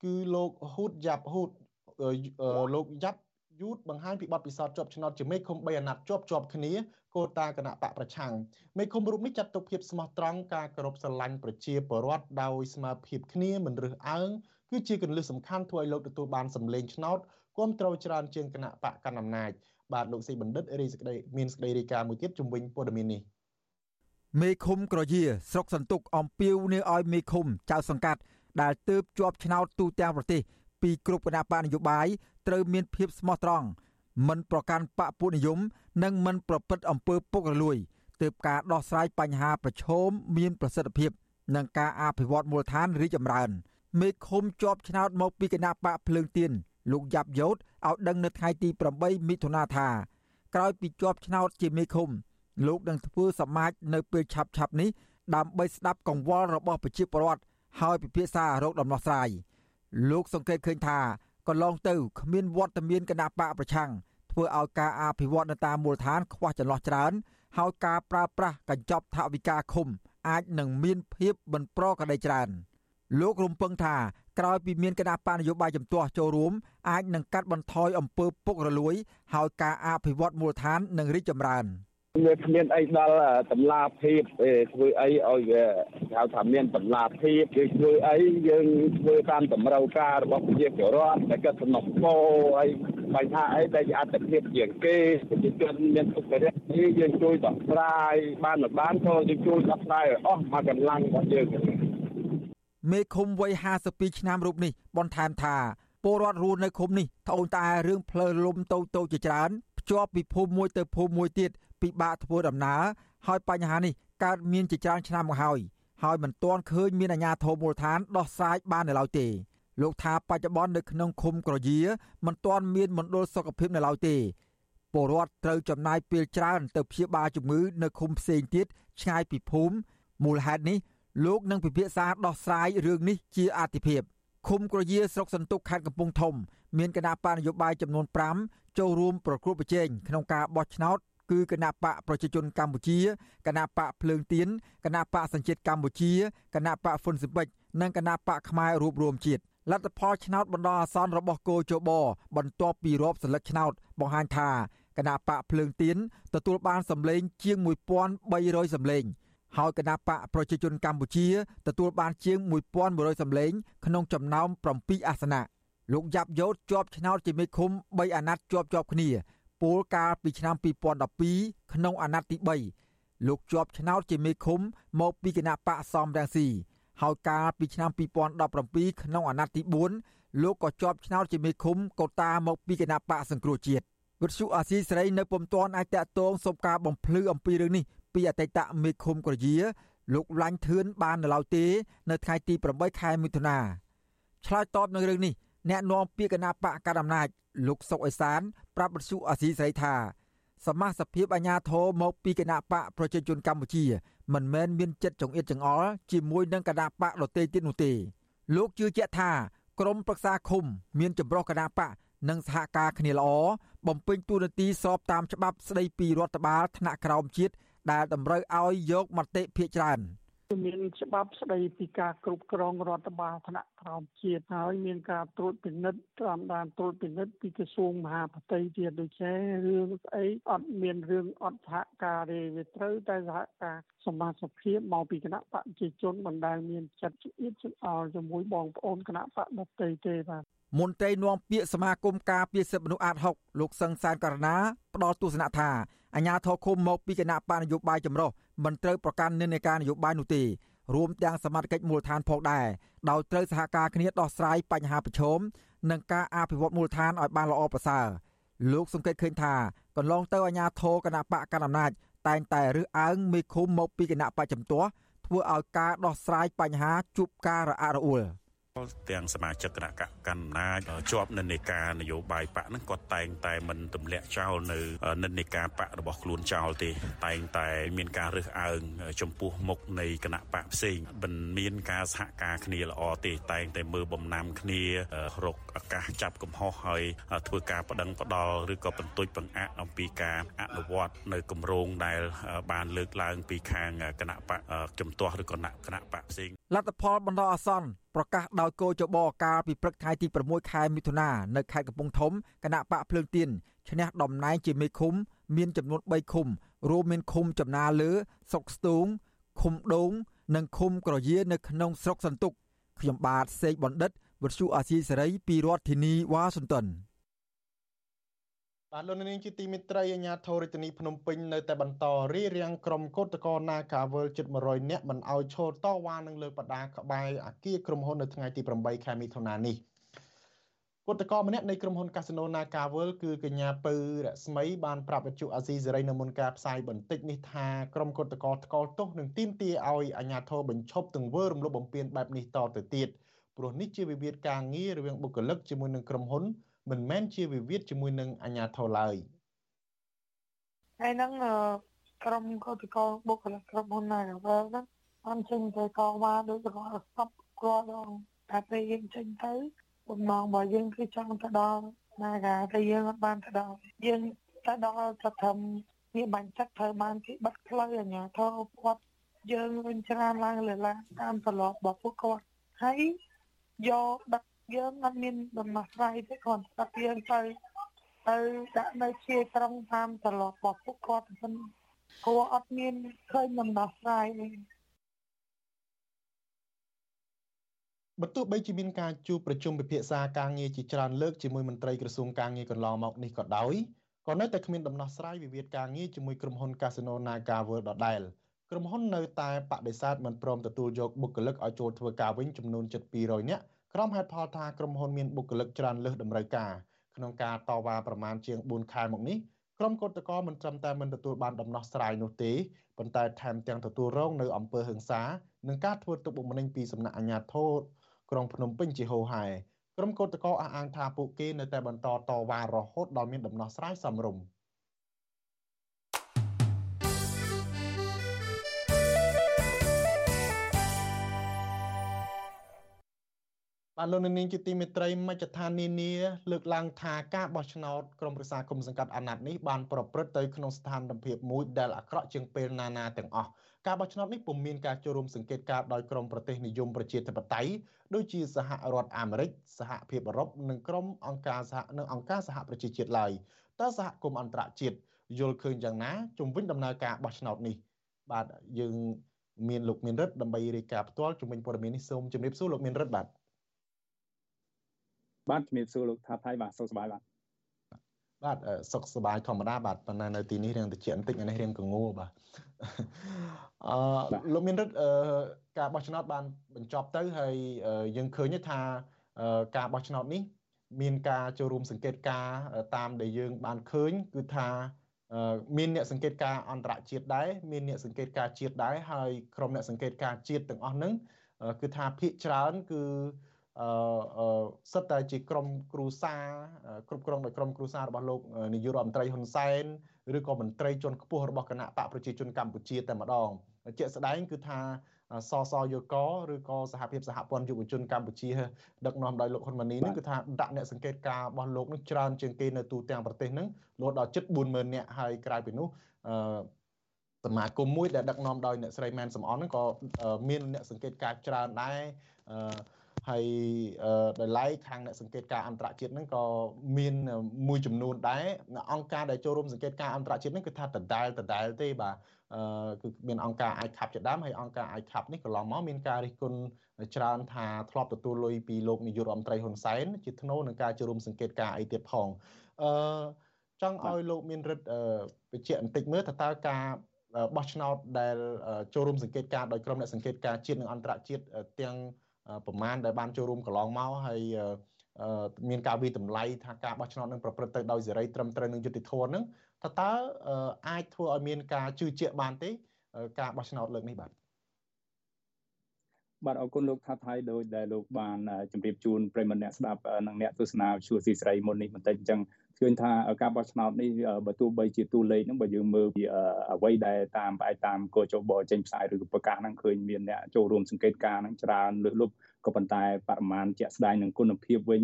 គឺលោកហ៊ូតយ៉ាប់ហ៊ូតលោកយ៉ាប់យូតបង្ហាញពីបទពិសោធន៍ជាប់ឆ្នោតជាមេឃុំ3អាណត្តិជាប់ជាប់គ្នាកូតាគណៈបកប្រឆាំងមេឃុំរូបនេះចាត់ទុកភាពស្មោះត្រង់ការគោរពស្រឡាញ់ប្រជាពលរដ្ឋដោយស្មារភាពគ្នាមិនរើសអើងគឺជាគន្លឹះសំខាន់ធ្វើឲ្យលោកទទួលបានសម្លេងឆ្នោតគ្រប់គ្រងច្រើនជាងគណៈបកកណ្ដាលអំណាចបាទលោកស៊ីបណ្ឌិតរីសេចក្តីមានសេចក្តីរាយការណ៍មួយទៀតជំវិញព័ត៌មាននេះ មេឃុំក្រយាស្រុកសន្ទុកអំពាវនាវឲ្យមេឃុំចៅសង្កាត់ដែលទើបជាប់ឆ្នោតទូទាំងប្រទេសពីគ្រប់គណៈបកនយោបាយត្រូវមានភាពស្មោះត្រង់មិនប្រកាន់បកពួកនិយម និងមិនប្រព្រឹត្តអំពើពុករលួយទើបការដោះស្រាយបញ្ហាប្រឈមមានប្រសិទ្ធភាពនិងការអភិវឌ្ឍមូលដ្ឋានរីកចម្រើនមេឃុំជាប់ឆ្នោតមកពីគណៈបកភ្លើងទៀនលោកយ៉ាប់យ៉ូតឲ្យដឹងនៅថ្ងៃទី8មិថុនាថាក្រោយពីជាប់ឆ្នោតជាមេឃុំ លោកនឹងធ្វើសមាជនៅពេលឆាប់ឆាប់នេះដើម្បីស្ដាប់កង្វល់របស់ប្រជាពលរដ្ឋហើយពិភាក្សារោគដំណោះស្រាយលោកសង្កេតឃើញថាកន្លងទៅគ្មានវត្តមានគណៈបកប្រឆាំងធ្វើឲ្យការអភិវឌ្ឍនៅតាមមូលដ្ឋានខ្វះចន្លោះច្រើន ហើយការប្រើប្រាស់កញ្ចប់ថវិកាឃុំ អាចនឹងមានភាពមិនប្រក្រតីច្រើនលោករំពឹងថាក្រោយពីមានគណៈបកនយោបាយជំទាស់ចូលរួមអាចនឹងកាត់បន្ថយអំពើពុករលួយ ហើយការអភិវឌ្ឍមូលដ្ឋាននឹងរីកចម្រើន។ វាគ្មានអីដល់តម្លាភាពធ្វើអីឲ្យវាហៅថាមានតម្លាភាពយើងធ្វើអីយើងធ្វើតាមតម្រូវការរបស់ប្រជាពលរដ្ឋតែក៏សំណុំពោហើយបញ្ហាអីដែលអត្តភាពជាងគេប្រជាជនមានទុក្ខរិទ្ធនេះយើងជួយដោះស្រាយបានបានក៏យើងជួយដោះស្រាយអស់មកកម្លាំងរបស់យើងមេឃុំវ័យ52ឆ្នាំរូបនេះបន្ថែមថាពលរដ្ឋរស់នៅឃុំនេះត្អូញត្អែរឿងផ្លូវលំតូចតូចជាច្រើនភ្ជាប់ពីភូមិមួយទៅភូមិមួយទៀត ពិបាកធ្វើដំណើរហើយបញ្ហានេះកើតមានជាច្រើនឆ្នាំមកហើយហើយមិនទាន់ឃើញមានអាជ្ញាធរមូលដ្ឋានដោះស្រាយបាននៅឡើយទេលោកថាបច្ចុប្បន្ននៅក្នុងឃុំក្រយាមិនទាន់មានមណ្ឌលសុខភាពនៅឡើយទេពលរដ្ឋត្រូវចំណាយពេលច្រើនទៅព្យាបាលជំងឺនៅឃុំផ្សេងទៀតឆ្ងាយពីភូមិមូលហេតុនេះលោកនឹងពិភាក្សាដោះស្រាយរឿងនេះជាអាទិភាពឃុំក្រយាស្រុកសន្ទុកខេត្តកំពង់ធំ មានគណៈបកនយោបាយចំនួន5ចូលរួមប្រគល់ប្រជែងក្នុងការបោះឆ្នោត គឺគណៈបកប្រជាជនកម្ពុជាគណៈបកភ្លើងទៀនគណៈបកសញ្ជាតិកម្ពុជាគណៈបកហ៊ុនស៊ិបិចនិងគណៈបកខ្មែររួបរวมជាតិលទ្ធផលឆ្នោតបណ្ដោះអាសន្នរបស់គោចបបន្ទាប់ពីរាប់សន្លឹកឆ្នោតបង្ហាញថាគណៈបកភ្លើងទៀនទទួលបានសម្លេងជាង1300សម្លេងហើយគណៈបកប្រជាជនកម្ពុជាទទួលបានជាង1100សម្លេងក្នុងចំណោម7អាសនៈលោកយ៉ាប់យ៉ូតជាប់ឆ្នោតជាមេឃុំ3អាណត្តិជាប់ជាប់គ្នា ពលកាលពីឆ្នាំ2012ក្នុងអាណត្តិទី3លោកជាប់ឆ្នោតជាមេឃុំមកពីគណៈបកសំរងស៊ីហើយកាលពីឆ្នាំ2017ក្នុងអាណត្តិទី4លោកក៏ជាប់ឆ្នោតជាមេឃុំកូតាមកពីគណៈបកសង្គ្រោះជាតិវិទ្យុអាស៊ីសេរីនៅពុំទាន់អាចតាក់ទងសុំការបំភ្លឺអំពីរឿងនេះពីអតីតមេឃុំក្រយាលោកឡាញ់ធឿនបាននៅឡើយទេ នៅថ្ងៃទី8ខែមិថុនាឆ្លើយតបនឹងរឿងនេះ អ្នកនាំពាក្យគណៈបកកណ្ដាលអំណាចលោកសុកអេសាន ប្រាប់បទសុអាស៊ីសេរីថាសមាជិកភាពអាញាធរមកពីគណៈបកប្រជាជនកម្ពុជា មិនមែនមានចិត្តចង្អៀតចង្អល់ជាមួយនឹងគណៈបកដទៃទៀតនោះទេ លោកជឿជាក់ថាក្រមប្រឹក្សាឃុំ មានចម្រោះគណៈបកនិងសហការគ្នាល្អបំពេញតួនាទីស្របតាមច្បាប់ស្តីពីរដ្ឋបាលថ្នាក់ក្រោមជាតិដែលតម្រូវឲ្យយកមតិភាគច្រើន។ មានច្បាប់ស្តីពីការគ្រប់គ្រងរដ្ឋបាលថ្នាក់ក្រោមជាតិហើយមានការត្រួតពិនិត្យតាមដានត្រួតពិនិត្យពីក្រសួងមហាផ្ទៃទៀតដូចជារឿងស្អីអត់មានរឿងអត់សហការទេវាត្រូវតែសហការសមាជិកភាពមកពីគណៈបកប្រជាជនបណ្ដាលមានចិត្តជិតជិតអល់ជាមួយបងប្អូនគណៈបកដទៃទេបាទ មន្ត្រីនាំពាក្យសមាគមការពារសិទ្ធិមនុស្សអាត6លោកសឹងសានករណាផ្ដល់ទស្សនៈថាអាញាធរឃុំមកពីគណៈបកនយោបាយចម្រុះមិនត្រូវប្រកាន់និន្នាការនយោបាយនោះទេរួមទាំងសមាជិកមូលដ្ឋានផងដែរដោយត្រូវសហការគ្នាដោះស្រាយបញ្ហាប្រឈមនិងការអភិវឌ្ឍមូលដ្ឋានឲ្យបានល្អប្រសើរលោកសង្កេតឃើញថាកន្លងទៅអាញាធរគណៈបកកណ្ដាលអំណាចតែងតែរើសអើងមេឃុំមកពីគណៈបកចំទាស់ធ្វើឲ្យការដោះស្រាយបញ្ហាជួបការរអាក់រអួល។ ទាំងសមាជិកគណៈកម្មអំណាចជាប់និន្នាការនយោបាយបកហ្នឹងគាត់តែងតែមិនទម្លាក់ចោលនៅនិន្នាការបករបស់ខ្លួនចោលទេ តែងតែមានការរើសអើងចំពោះមុខនៃគណៈបកផ្សេងមិនមានការសហការគ្នាល្អទេតែងតែមើលបំណាំគ្នារកឱកាសចាប់កំហុសហើយធ្វើការបដិងផ្ដាល់ឬក៏បន្ទុយបង្អាក់អំពីការអនុវត្តនៅគម្រោងដែលបានលើកឡើងពីខាងគណៈបកជំទាស់ឬក៏គណៈបកផ្សេង លទ្ធផលបណ្ដោះអាសន្នប្រកាសដោយកោចបកាលពីព្រឹកថ្ងៃទី6ខែមិថុនានៅខេត្តកំពង់ធំគណៈបកភ្លើងទៀនឈ្នះតំណែងជាមេឃុំ មានចំនួន3ឃុំរួមមានឃុំចំណាលើស្រុកស្ទូងឃុំដូង និងឃុំក្រយានៅក្នុងស្រុកសន្ទុកខ្ញុំបាទសេកបណ្ឌិតវុទ្ធុអាស៊ីសេរីពីរដ្ឋធានីវ៉ាស៊ីនតោន បាទលោកនាងជាទីមេត្រីអាជ្ញាធររាជធានីភ្នំពេញនៅតែបន្តរៀបរៀងក្រុមកោតក្រណាការវលជិត100នាក់មិនឲ្យឈរតវ៉ានឹងលើបដាក្បែរអាគារក្រុមហ៊ុននៅថ្ងៃទី8ខែមិថុនានេះគឧតកម្នាក់នៃក្រុមហ៊ុនកាស៊ីណូ Naga World គឺកញ្ញាពៅរស្មីបានប្រាប់វិទ្យុអាស៊ីសេរីនៅមុនការផ្សាយបន្តិចនេះថាក្រុមគឧតកថ្កោលទោសនឹងទាមទារឲ្យអាជ្ញាធរបញ្ឈប់ទង្វើរំលោភបំពានបែបនេះតទៅទៀតព្រោះនេះជាវិវាទការងាររវាងបុគ្គលិកជាមួយនឹងក្រុមហ៊ុន មិនមែនជាវិវាទជាមួយនឹងអាជ្ញាធរឡើយហើយនឹងក្រុមកោតកោបុគ្គលិកក្រុមហ៊ុនណាក៏ហ្នឹងអត់ចេញទៅកោមកដូចគាត់ស្បគាត់ដងតែពេលយើងចេញទៅបំណងរបស់យើងគឺចង់ទៅដល់ណាកាតែយើងអត់បានទៅដល់យើងទៅដល់ទៅធ្វើវាបាញ់ចិត្តត្រូវបានគេបិទផ្លូវអាជ្ញាធរគាត់យើងវិញច្រើនឡើងលើឡើងតាមប្រឡប់របស់ពួកគាត់ហើយយកដឹក យើងអត់មានដំណោះស្រាយទេគាត់ដឹកយើងទៅទៅដាក់នៅជាត្រង់តាមត្រឡប់របស់ពួកគាត់ទៅគួរអត់មានឃើញដំណោះស្រាយទេបើទោះបីជាមានការជួបប្រជុំពិភាក្សាការងារជាច្រើនលើកជាមួយមន្ត្រីក្រសួងការងារកន្លងមកនេះក៏ដោយក៏នៅតែគ្មានដំណោះស្រាយវិវាទការងារជាមួយក្រុមហ៊ុន Casino Naga World ដដែលក្រុមហ៊ុននៅតែបដិសេធមិនព្រមទទួលយកបុគ្គលិកឲ្យចូលធ្វើការវិញចំនួនជិត200នាក់ ក្រុមហេតុផលថាក្រុមហ៊ុនមានបុគ្គលិកច្រើនលើសតម្រូវការក្នុងការតវ៉ាប្រមាណជាង4ខែមកនេះក្រុមកោតក្រមិនត្រឹមតែមិនទទួលបានដំណោះស្រាយនោះទេប៉ុន្តែថែមទាំងទទួលរងនៅអំពើហិង្សានិងការធ្វើទុកបុកម្នេញពីសំណាក់អាជ្ញាធរក្រុងភ្នំពេញជាហូរហែក្រុមកោតក្រអះអាងថាពួកគេនៅតែបន្តតវ៉ារហូតដល់មានដំណោះស្រាយសមរម្យ បាទលោកនាងជាទីមេត្រីមជ្ឈដ្ឋាននានាលើកឡើងថាការបោះឆ្នោតក្រុមប្រឹក្សាគុំសង្កាត់អាណត្តិនេះបានប្រព្រឹត្តទៅក្នុងស្ថានភាពមួយដែលអាក្រក់ជាងពេលណាណាទាំងអស់ការបោះឆ្នោតនេះពុំមានការចូលរួមសង្កេតការដោយក្រុមប្រទេសនិយមប្រជាធិបតេយ្យដូចជាសហរដ្ឋអាមេរិកសហភាពអឺរ៉ុបនិងក្រុមអង្គការសហនិងអង្គការសហប្រជាជាតិឡើយតើសហគមន៍អន្តរជាតិយល់ឃើញយ៉ាងណាជំវិញដំណើរការបោះឆ្នោតនេះបាទយើងមានលោកមានរិទ្ធដើម្បីរាយការណ៍ផ្ទាល់ជំវិញព័ត៌មាននេះសូមជម្រាបសួរលោកមានរិទ្ធបាទ បាទជំរាបសួរលោកថាថៃបាទសុខសប្បាយបាទបាទសុខសប្បាយធម្មតាបាទប៉ុន្តែនៅទីនេះរៀងតិចបន្តិចនេះរៀងកងួបាទអឺលោកមានរិទ្ធការបោះឆ្នោតបានបញ្ចប់ទៅហើយយើងឃើញថាការបោះឆ្នោតនេះ មានការចូលរួមសង្កេតការតាមដែលយើងបានឃើញគឺថាមានអ្នកសង្កេតការអន្តរជាតិដែរមានអ្នកសង្កេតការជាតិដែរហើយក្រុមអ្នកសង្កេតការជាតិទាំងអស់ហ្នឹងគឺថាភាគច្រើនគឺ អឺសិតតែជាក្រុមគ្រូសាគ្រប់គ្រងដោយក្រុមគ្រូសារបស់លោកនាយករដ្ឋមន្ត្រីហ៊ុនសែនឬក៏មន្ត្រីជាន់ខ្ពស់របស់គណៈបកប្រជាជនកម្ពុជាតែម្ដងជាក់ស្ដែងគឺថាសសយកឬក៏សហភាពសហព័ន្ធយុវជនកម្ពុជា ដឹកនាំដោយលោកហ៊ុនម៉ាណីនេះគឺថាដាក់អ្នកសង្កេតការរបស់លោកនឹងច្រើនជាងគេនៅទូទាំងប្រទេសនឹងលោដល់ជិត40000នាក់ហើយក្រៅពីនោះអឺសមាគមមួយដែលដឹកនាំដោយអ្នកស្រីម៉ែនសំអនហ្នឹងក៏មានអ្នកសង្កេតការច្រើនដែរអឺ ហើយដោយឡែកខាងអ្នកសង្កេតការអន្តរជាតិហ្នឹងក៏មានមួយចំនួនដែរអង្គការដែលចូលរួមសង្កេតការអន្តរជាតិហ្នឹងគឺថាដដែលដដែលទេបាទអឺគឺមានអង្គការ ICAP ជាដើមហើយអង្គការ ICAP នេះកន្លងមកមានការរិះគន់ច្រើនថាធ្លាប់ទទួលលុយពីលោកនាយករដ្ឋមន្ត្រីហ៊ុនសែនជាថ្នូរនឹងការចូលរួមសង្កេតការអីទៀតផងអឺចង់ឲ្យលោកមានរិទ្ធបញ្ជាក់បន្តិចមើលថាតើការបោះឆ្នោតដែលចូលរួមសង្កេតការដោយក្រុមអ្នកសង្កេតការជាតិនិងអន្តរជាតិទាំង ប្រមាណដែលបានចូលរួមកន្លងមកហើយមានការវិតម្លៃថាការបោះឆ្នោតនឹងប្រព្រឹត្តទៅដោយសេរីត្រឹមត្រូវនឹងយុត្តិធម៌នឹងតើតើអាចធ្វើឲ្យមានការជឿជាក់បានទេ ការបោះឆ្នោតលើកនេះបាទបាទអរគុណលោកថាថៃដោយដែលលោកបានជម្រាបជូនប្រិមត្តអ្នកស្ដាប់និងអ្នកទស្សនាជួស៊ីស្រីមុននេះបន្តិចអញ្ចឹង ឃើញថាការបោះឆ្នោតនេះបើទោះបីជាតួលេខហ្នឹងបើយើងមើលពីអ្វីដែលតាមផ្អែកតាមកោចបចេញផ្សាយឬក៏ប្រកាសហ្នឹងឃើញមានអ្នកចូលរួមសង្កេតការណ៍ហ្នឹងច្រើនលើសលប់ក៏ប៉ុន្តែបរិមាណជាក់ស្ដែងនឹងគុណភាពវិញ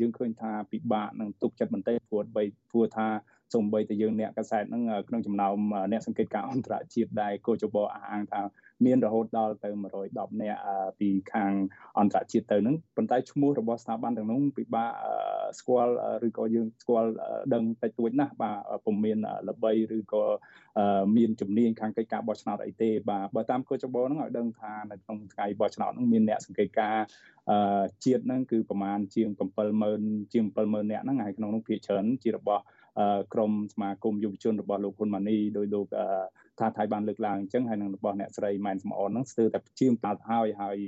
យើងឃើញថាពិបាកនឹងទុកចិត្តបន្តិចព្រោះបីព្រោះថាសូម្បីតែយើងអ្នកកសែតហ្នឹងក្នុងចំណោមអ្នកសង្កេតការអន្តរជាតិដែលកោចបអះអាងថាមានរហូតដល់ទៅ110នាក់ពីខាងអន្តរជាតិទៅហ្នឹងប៉ុន្តែឈ្មោះរបស់ស្ថាប័នទាំងនោះពិបាក ស្គាល់ឬក៏យើងស្គាល់ដឹងតិចតួចណាស់បាទពុំមានល្បីឬក៏មានជំនាញខាងកិច្ចការបោះឆ្នោតអីទេបាទបើតាមកោចបហ្នឹងឲ្យដឹងថានៅក្នុងថ្ងៃបោះឆ្នោតហ្នឹងមានអ្នកសង្កេតការជាតិហ្នឹងគឺប្រមាណជាង70000ជាង70000នាក់ហ្នឹងហើយក្នុងនោះភាគច្រើនជារបស់ក្រមសមាគមយុវជនរបស់លោកហ៊ុនម៉ាណីដោយលោកថាថៃបានលើកឡើងអញ្ចឹងហើយនឹងរបស់អ្នកស្រីម៉ែនសំអនហ្នឹងស្ទើរតែជាងបាត់ហើយហើយ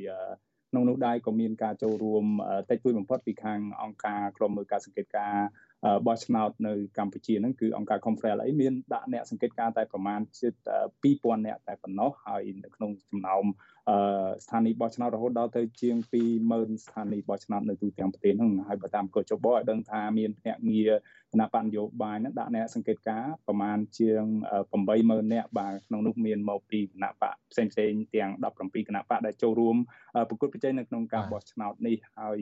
ក្នុងនោះដែរក៏មានការចូលរួមតិចតួចបំផុតពីខាងអង្គការក្រមមើលការសង្កេតការបោះឆ្នោតនៅកម្ពុជាហ្នឹងគឺអង្គការ Confrel អីមានដាក់អ្នកសង្កេតការតែប្រមាណជិត2000អ្នកតែប៉ុណ្ណោះហើយនៅក្នុងចំណោម ស្ថានីយ៍បោះឆ្នោតរហូតដល់ទៅជាង20000ស្ថានីយ៍បោះឆ្នោតនៅទូទាំងប្រទេសហ្នឹងហើយបើតាមកោចបឲ្យដឹងថាមានភ្នាក់ងារគណៈបញ្ញោបាយហ្នឹងដាក់អ្នកសង្កេតការប្រមាណជាង80000នាក់បាទក្នុងនោះមានមកពីគណៈបកផ្សេងផ្សេងទាំង17គណៈបកដែលចូលរួមប្រកួតប្រជែងនៅក្នុងការបោះឆ្នោតនេះហើយ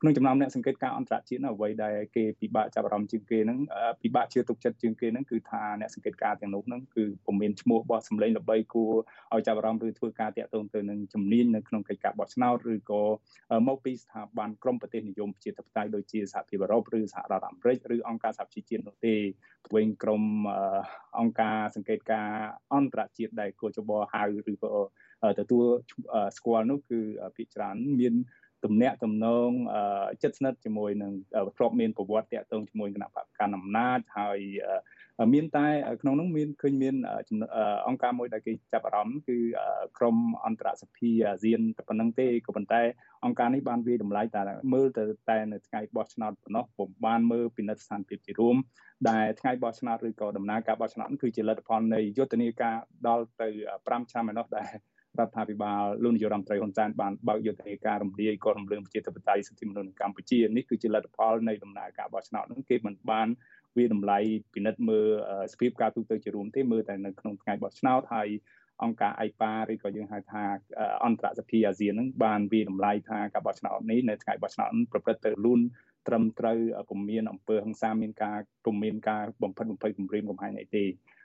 ក្នុងចំណោមអ្នកសង្កេតការអន្តរជាតិអ្វីដែលគេពិបាកចាប់អារម្មណ៍ជាងគេហ្នឹងពិបាកជឿទុកចិត្តជាងគេហ្នឹងគឺថាអ្នកសង្កេតការទាំងនោះហ្នឹងគឺពុំមានឈ្មោះបោះសម្លេងល្បីគួរឲ្យចាប់អារម្មណ៍ឬធ្វើការតាក់ទងទៅនឹងជំនាញនៅក្នុងកិច្ចការបោះឆ្នោតឬក៏មកពីស្ថាប័នក្រមប្រទេសនិយមប្រជាធិបតេយ្យដូចជាសហភាពអឺរ៉ុបឬសហរដ្ឋអាមេរិកឬអង្គការសហជីវជាតិនោះទេវិញក្រុមអង្គការសង្កេតការអន្តរជាតិដែលគួរចបហៅឬក៏ទទួលស្គាល់នោះគឺភាគច្រើនមានទំនាក់ទំនងចិត្តស្និទ្ធជាមួយនឹងធ្លាប់មានប្រវត្តិតាក់ទងជាមួយគណៈបកកណ្ដាលអំណាចហើយ មានតែក្នុងនោះមានឃើញមានអង្គការមួយដែលគេចាប់អារម្មណ៍គឺក្រមអន្តរសភាអាស៊ានតែប៉ុណ្្នឹងទេក៏ប៉ុន្តែអង្គការនេះបានវាតម្លៃតែមើលទៅតែនៅថ្ងៃបោះឆ្នោតប៉ុណ្ណោះពុំបានមើលពិនិត្យស្ថានភាពជារួមដែលថ្ងៃបោះឆ្នោតឬក៏ដំណើរការបោះឆ្នោតគឺជាលទ្ធផលនៃយុទ្ធនាការដល់ទៅ5ឆ្នាំឯណោះដែលរដ្ឋាភិបាលលោកនាយករដ្ឋមន្ត្រីហ៊ុនសែនបានបើកយុទ្ធនាការរំលាយក៏រំលឹងប្រជាធិបតេយ្យសិទ្ធិមនុស្សនៅកម្ពុជានេះគឺជាលទ្ធផលនៃដំណើរការបោះឆ្នោតនោះគេមិនបាន វាតម្លៃពិនិត្យមើលសភាពការទូទៅជារួមទេមើលតែនៅក្នុងថ្ងៃបោះឆ្នោតហើយអង្គការ IPA ឬក៏យើងហៅថាអន្តរសភាអាស៊ានហ្នឹងបានវាតម្លៃថាការបោះឆ្នោតនេះនៅថ្ងៃបោះឆ្នោតប្រព្រឹត្តទៅលូនត្រឹមត្រូវពុំមានអំពើហិង្សាមានការពុំមានការបំផិតបំភ័យគំរាមកំហែងអីទេ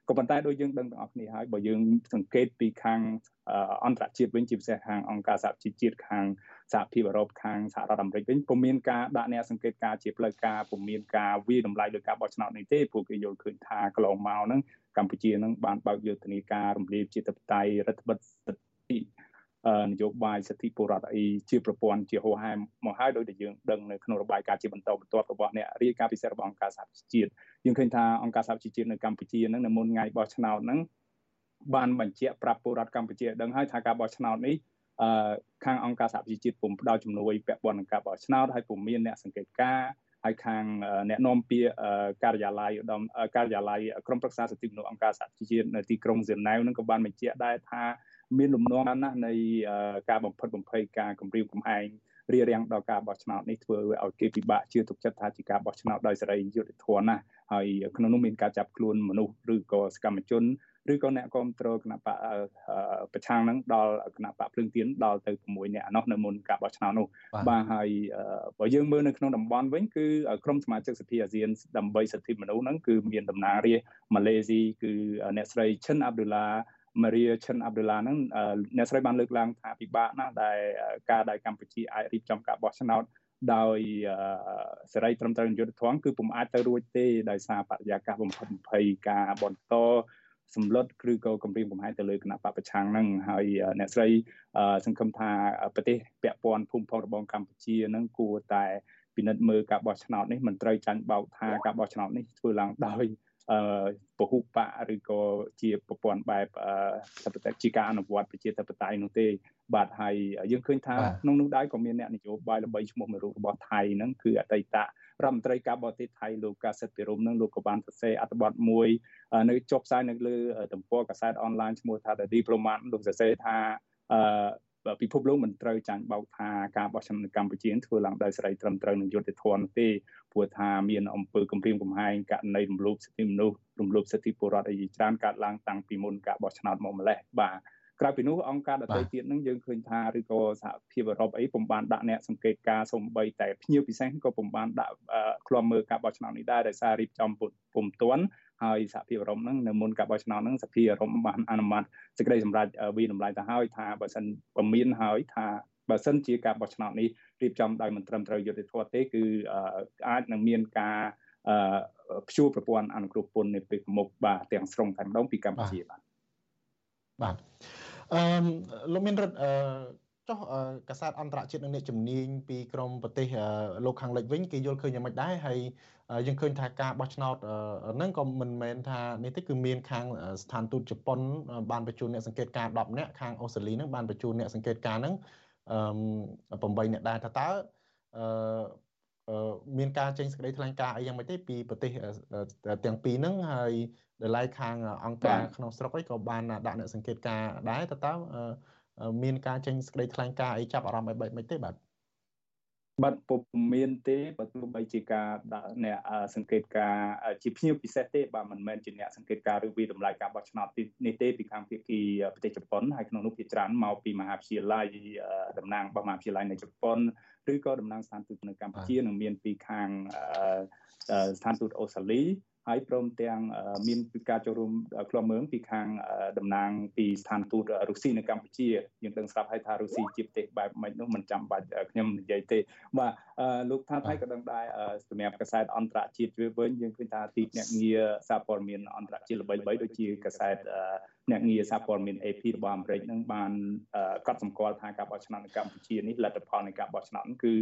ក៏ប៉ុន្តែដូចយើងដឹងទាំងអស់គ្នាហើយបើយើងសង្កេតពីខាងអន្តរជាតិវិញជាពិសេសខាងអង្គការសហជីវជាតិខាងសហភាពអឺរ៉ុបខាងសហរដ្ឋអាមេរិកវិញពុំមានការដាក់អ្នកសង្កេតការជាផ្លូវការពុំមានការវាតម្លៃលើការបោះឆ្នោតនេះទេព្រោះគេយល់ឃើញថាកន្លងមកហ្នឹងកម្ពុជានឹងបានបើកយុទ្ធនាការរំលាយជាតបតៃរដ្ឋបិទសិទ្ធិ នយោបាយសិទ្ធិពលរដ្ឋអីជាប្រព័ន្ធជាហោហែមកហើយដោយដែលយើងដឹងនៅក្នុងរបាយការណ៍ជាបន្តបន្ទាប់របស់អ្នករាយការណ៍ពិសេសរបស់អង្គការសហជីវជាតិយើងឃើញថាអង្គការសហជីវជាតិនៅកម្ពុជានឹងនៅមុនថ្ងៃបោះឆ្នោតហ្នឹងបានបញ្ជាក់ប្រាប់ពលរដ្ឋកម្ពុជាដឹងហើយថាការបោះឆ្នោតនេះអឺខាងអង្គការសហជីវជាតិពុំផ្ដល់ជំនួយពាក់ព័ន្ធនឹងការបោះឆ្នោតហើយពុំមានអ្នកសង្កេតការណ៍ហើយខាងអ្នកនាំពាក្យការិយាល័យឧត្តមការិយាល័យក្រមប្រឹក្សាសិទ្ធិមនុស្សអង្គការសហជីវជាតិនៅទីក្រុងហ្សឺណែវនឹងក៏បានបញ្ជាក់ដែរថា មានលំនាំណាស់នៃការបំផិតបំភ័យការគម្រាមកំហែងរារាំងដល់ការបោះឆ្នោតនេះធ្វើឲ្យគេពិបាកជឿទុកចិត្តថាជាការបោះឆ្នោតដោយសេរីយុត្តិធម៌ណាស់ហើយក្នុងនោះមានការចាប់ខ្លួនមនុស្សឬក៏សកម្មជនឬក៏អ្នកគ្រប់គ្រងគណៈបកប្រឆាំងហ្នឹងដល់គណៈបកភ្លឹងទៀនដល់ទៅ6អ្នកនោះនៅមុនការបោះឆ្នោតនោះបាទហើយបើយើងមើលនៅក្នុងតំបន់វិញគឺក្រុមសមាជិកសភាអាស៊ានដើម្បីសិទ្ធិមនុស្សហ្នឹងគឺមានតំណាងរាស្ត្រម៉ាឡេស៊ីគឺអ្នកស្រីឈិនអាប់ឌុលឡា ម៉ារីឈិនអាប់ឌុលឡាហ្នឹងអ្នកស្រីបានលើកឡើងថាពិបាកណាស់ដែលការដែលកម្ពុជាអាចរៀបចំការបោះឆ្នោតដោយសេរីត្រឹមត្រូវយុត្តិធម៌គឺពុំអាចទៅរួចទេដោយសារបរិយាកាសបំផិតបំភ័យការបន្តសម្លុតឬក៏គម្រាមកំហែងទៅលើគណៈបពប្រឆាំងហ្នឹងហើយអ្នកស្រីសង្ឃឹមថាប្រទេសពាក់ព័ន្ធភូមិផងរបងកម្ពុជាហ្នឹងគួរតែពិនិត្យមើលការបោះឆ្នោតនេះមិនត្រូវចាញ់បោកថាការបោះឆ្នោតនេះធ្វើឡើងដោយអឺ ពហុបកឬក៏ជាប្រព័ន្ធបែបអឺជាការអនុវត្តប្រជាធិបតេយ្យនោះទេបាទហើយយើងឃើញថាក្នុងនោះដែរក៏មានអ្នកនយោបាយល្បីឈ្មោះមួយរូបរបស់ថៃហ្នឹងគឺអតីតរដ្ឋមន្ត្រីការបរទេសថៃលោកកាសិតពិរមនឹងលោកក៏បានសរសេរអត្ថបទមួយនៅចុះផ្សាយនៅលើទំព័រកាសែតអនឡាញឈ្មោះថា The Diplomat លោកសរសេរថាអឺ ពិភពលោកមិនត្រូវចាញ់បោកថាការបោះឆ្នោតនៅកម្ពុជាធ្វើឡើងដោយសេរីត្រឹមត្រូវនឹងយុត្តិធម៌ទេព្រោះថាមានអំពើគំរាមកំហែងករណីរំលោភសិទ្ធិមនុស្សរំលោភសិទ្ធិពលរដ្ឋអីច្រើនកើតឡើងតាំងពីមុនការបោះឆ្នោតមកម្លេះបាទក្រៅពីនោះអង្គការដទៃទៀតនឹងយើងឃើញថាឬក៏សហភាពអឺរ៉ុបអីពុំបានដាក់អ្នកសង្កេតការសំបីតែភ្ញៀវពិសេសក៏ពុំបានដាក់ឃ្លាំមើលការបោះឆ្នោតនេះដែរដោយសាររៀបចំពុំទាន់ ហើយសហភាពអឺរ៉ុបហ្នឹងនៅមុនការបោះឆ្នោតហ្នឹងសហភាពអឺរ៉ុបបានអនុម័តសេចក្តីសម្រេចវិតម្លៃទៅហើយថាបើសិនពមៀនហើយថាបើសិនជាការបោះឆ្នោតនេះរៀបចំដោយមិនត្រឹមត្រូវយុត្តិធម៌ទេគឺអាចនឹងមានការព្យួរប្រព័ន្ធអនុគ្រោះពន្ធនៅពេលមុខបាទទាំងស្រុងតែម្ដងពីកម្ពុជាបាទបាទអឺលោកមានរដ្ឋអឺ ចុះកាសែតអន្តរជាតិនិងអ្នកជំនាញពីក្រមប្រទេសលោកខាងលិចវិញគេយល់ឃើញយ៉ាងម៉េចដែរហើយយើងឃើញថាការបោះឆ្នោតហ្នឹងក៏មិនមែនថានេះទេគឺមានខាងស្ថានទូតជប៉ុនបានបញ្ជូនអ្នកសង្កេតការ10នាក់ខាងអូស្ត្រាលីហ្នឹងបានបញ្ជូនអ្នកសង្កេតការហ្នឹងអឺ8នាក់ដែរថាតើអឺមានការចេញសេចក្តីថ្លែងការណ៍អីយ៉ាងម៉េចទេពីប្រទេសទាំងពីរហ្នឹងហើយដែលឡែកខាងអង្គការក្នុងស្រុកអីក៏បានដាក់អ្នកសង្កេតការដែរតើតើ មានការចេញសេចក្តីថ្លែងការណ៍អីចាប់អារម្មណ៍អីបែបម៉េចទេបាទបាត់ពុំមានទេបើទោះបីជាការដាក់អ្នកសង្កេតការជាភ្ញៀវពិសេសទេបាទមិនមែនជាអ្នកសង្កេតការឬវិតម្លៃការបោះឆ្នោតនេះទេពីខាងភាគីប្រទេសជប៉ុនហើយក្នុងនោះភាគច្រើនមកពីមហាវិទ្យាល័យតំណាងរបស់មហាវិទ្យាល័យនៅជប៉ុនឬក៏តំណាងស្ថានទូតនៅកម្ពុជានឹងមានពីខាងស្ថានទូតអូស្ត្រាលី ហើយព្រមទាំងមានការចូលរួមក្លំមើលពីខាងតំណាងពីស្ថានទូតរុស្ស៊ីនៅកម្ពុជាយើងដឹងស្រាប់ហើយថារុស្ស៊ីជាប្រទេសបែបម៉េចនោះមិនចាំបាច់ខ្ញុំនិយាយទេបាទលោកថាថៃក៏ដឹងដែរសម្រាប់កាសែតអន្តរជាតិវាវិញយើងឃើញថាទីអ្នកងារសារព័ត៌មានអន្តរជាតិល្បីៗដូចជាកាសែតអ្នកងារសារព័ត៌មាន AP របស់អាមេរិកនឹងបានកត់សម្គាល់ថាការបោះឆ្នោតនៅកម្ពុជានេះលទ្ធផលនៃការបោះឆ្នោតគឺ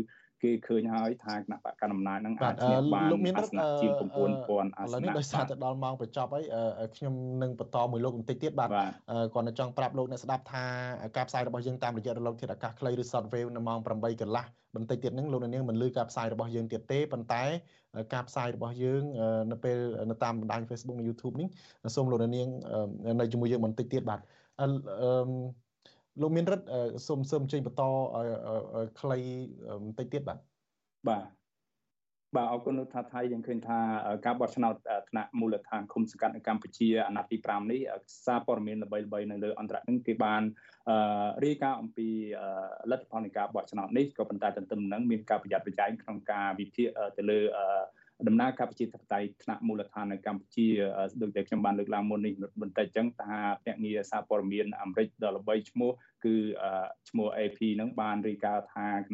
គេឃើញហើយថាគណៈបកកណ្ដាលអំណាចនឹងអាចឈ្នះបានលោកមានអាសនៈជាង9000អាសនៈឥឡូវនេះដោយសារតែដល់ម៉ោងបញ្ចប់ហើយខ្ញុំនឹងបន្តមួយលោកបន្តិចទៀតបាទគាត់នៅចង់ប្រាប់លោកអ្នកស្ដាប់ថាការផ្សាយរបស់យើងតាមរយៈរលកធាតុអាកាសខ្លីឬ shortwave នៅម៉ោង8កន្លះបន្តិចទៀតហ្នឹងលោកអ្នកនាងមិនលឺការផ្សាយរបស់យើងទៀតទេប៉ុន្តែការផ្សាយរបស់យើងនៅពេលនៅតាមបណ្ដាញ Facebook និង YouTube នេះសូមលោកអ្នកនាងនៅជាមួយយើងបន្តិចទៀតបាទអឺ លោកមានរិទ្ធសូមសូមចេញបន្តខ្លីបន្តិចទៀតបាទបាទបាទអរគុណលោកថាថៃយើងឃើញថាការបោះឆ្នោតថ្នាក់មូលដ្ឋានឃុំសង្កាត់នៅកម្ពុជាអាណត្តិទី5នេះសារព័ត៌មានល្បីៗនៅលើអន្តរជាតិគេបានរាយការណ៍អំពីលទ្ធផលនៃការបោះឆ្នោតនេះក៏ប៉ុន្តែទន្ទឹមនឹងមានការប្រយ័ត្នប្រយែងក្នុងការវិភាគទៅលើ ដំណើរការប្រជាធិបតេយ្យថ្នាក់មូលដ្ឋាននៅកម្ពុជាដូចតែខ្ញុំបានលើកឡើងមុននេះបន្តិចចឹងថាភ្នាក់ងារសារព័ត៌មានអាមេរិកដ៏ល្បីឈ្មោះគឺឈ្មោះ AP នឹងបានរាយការណ៍ថា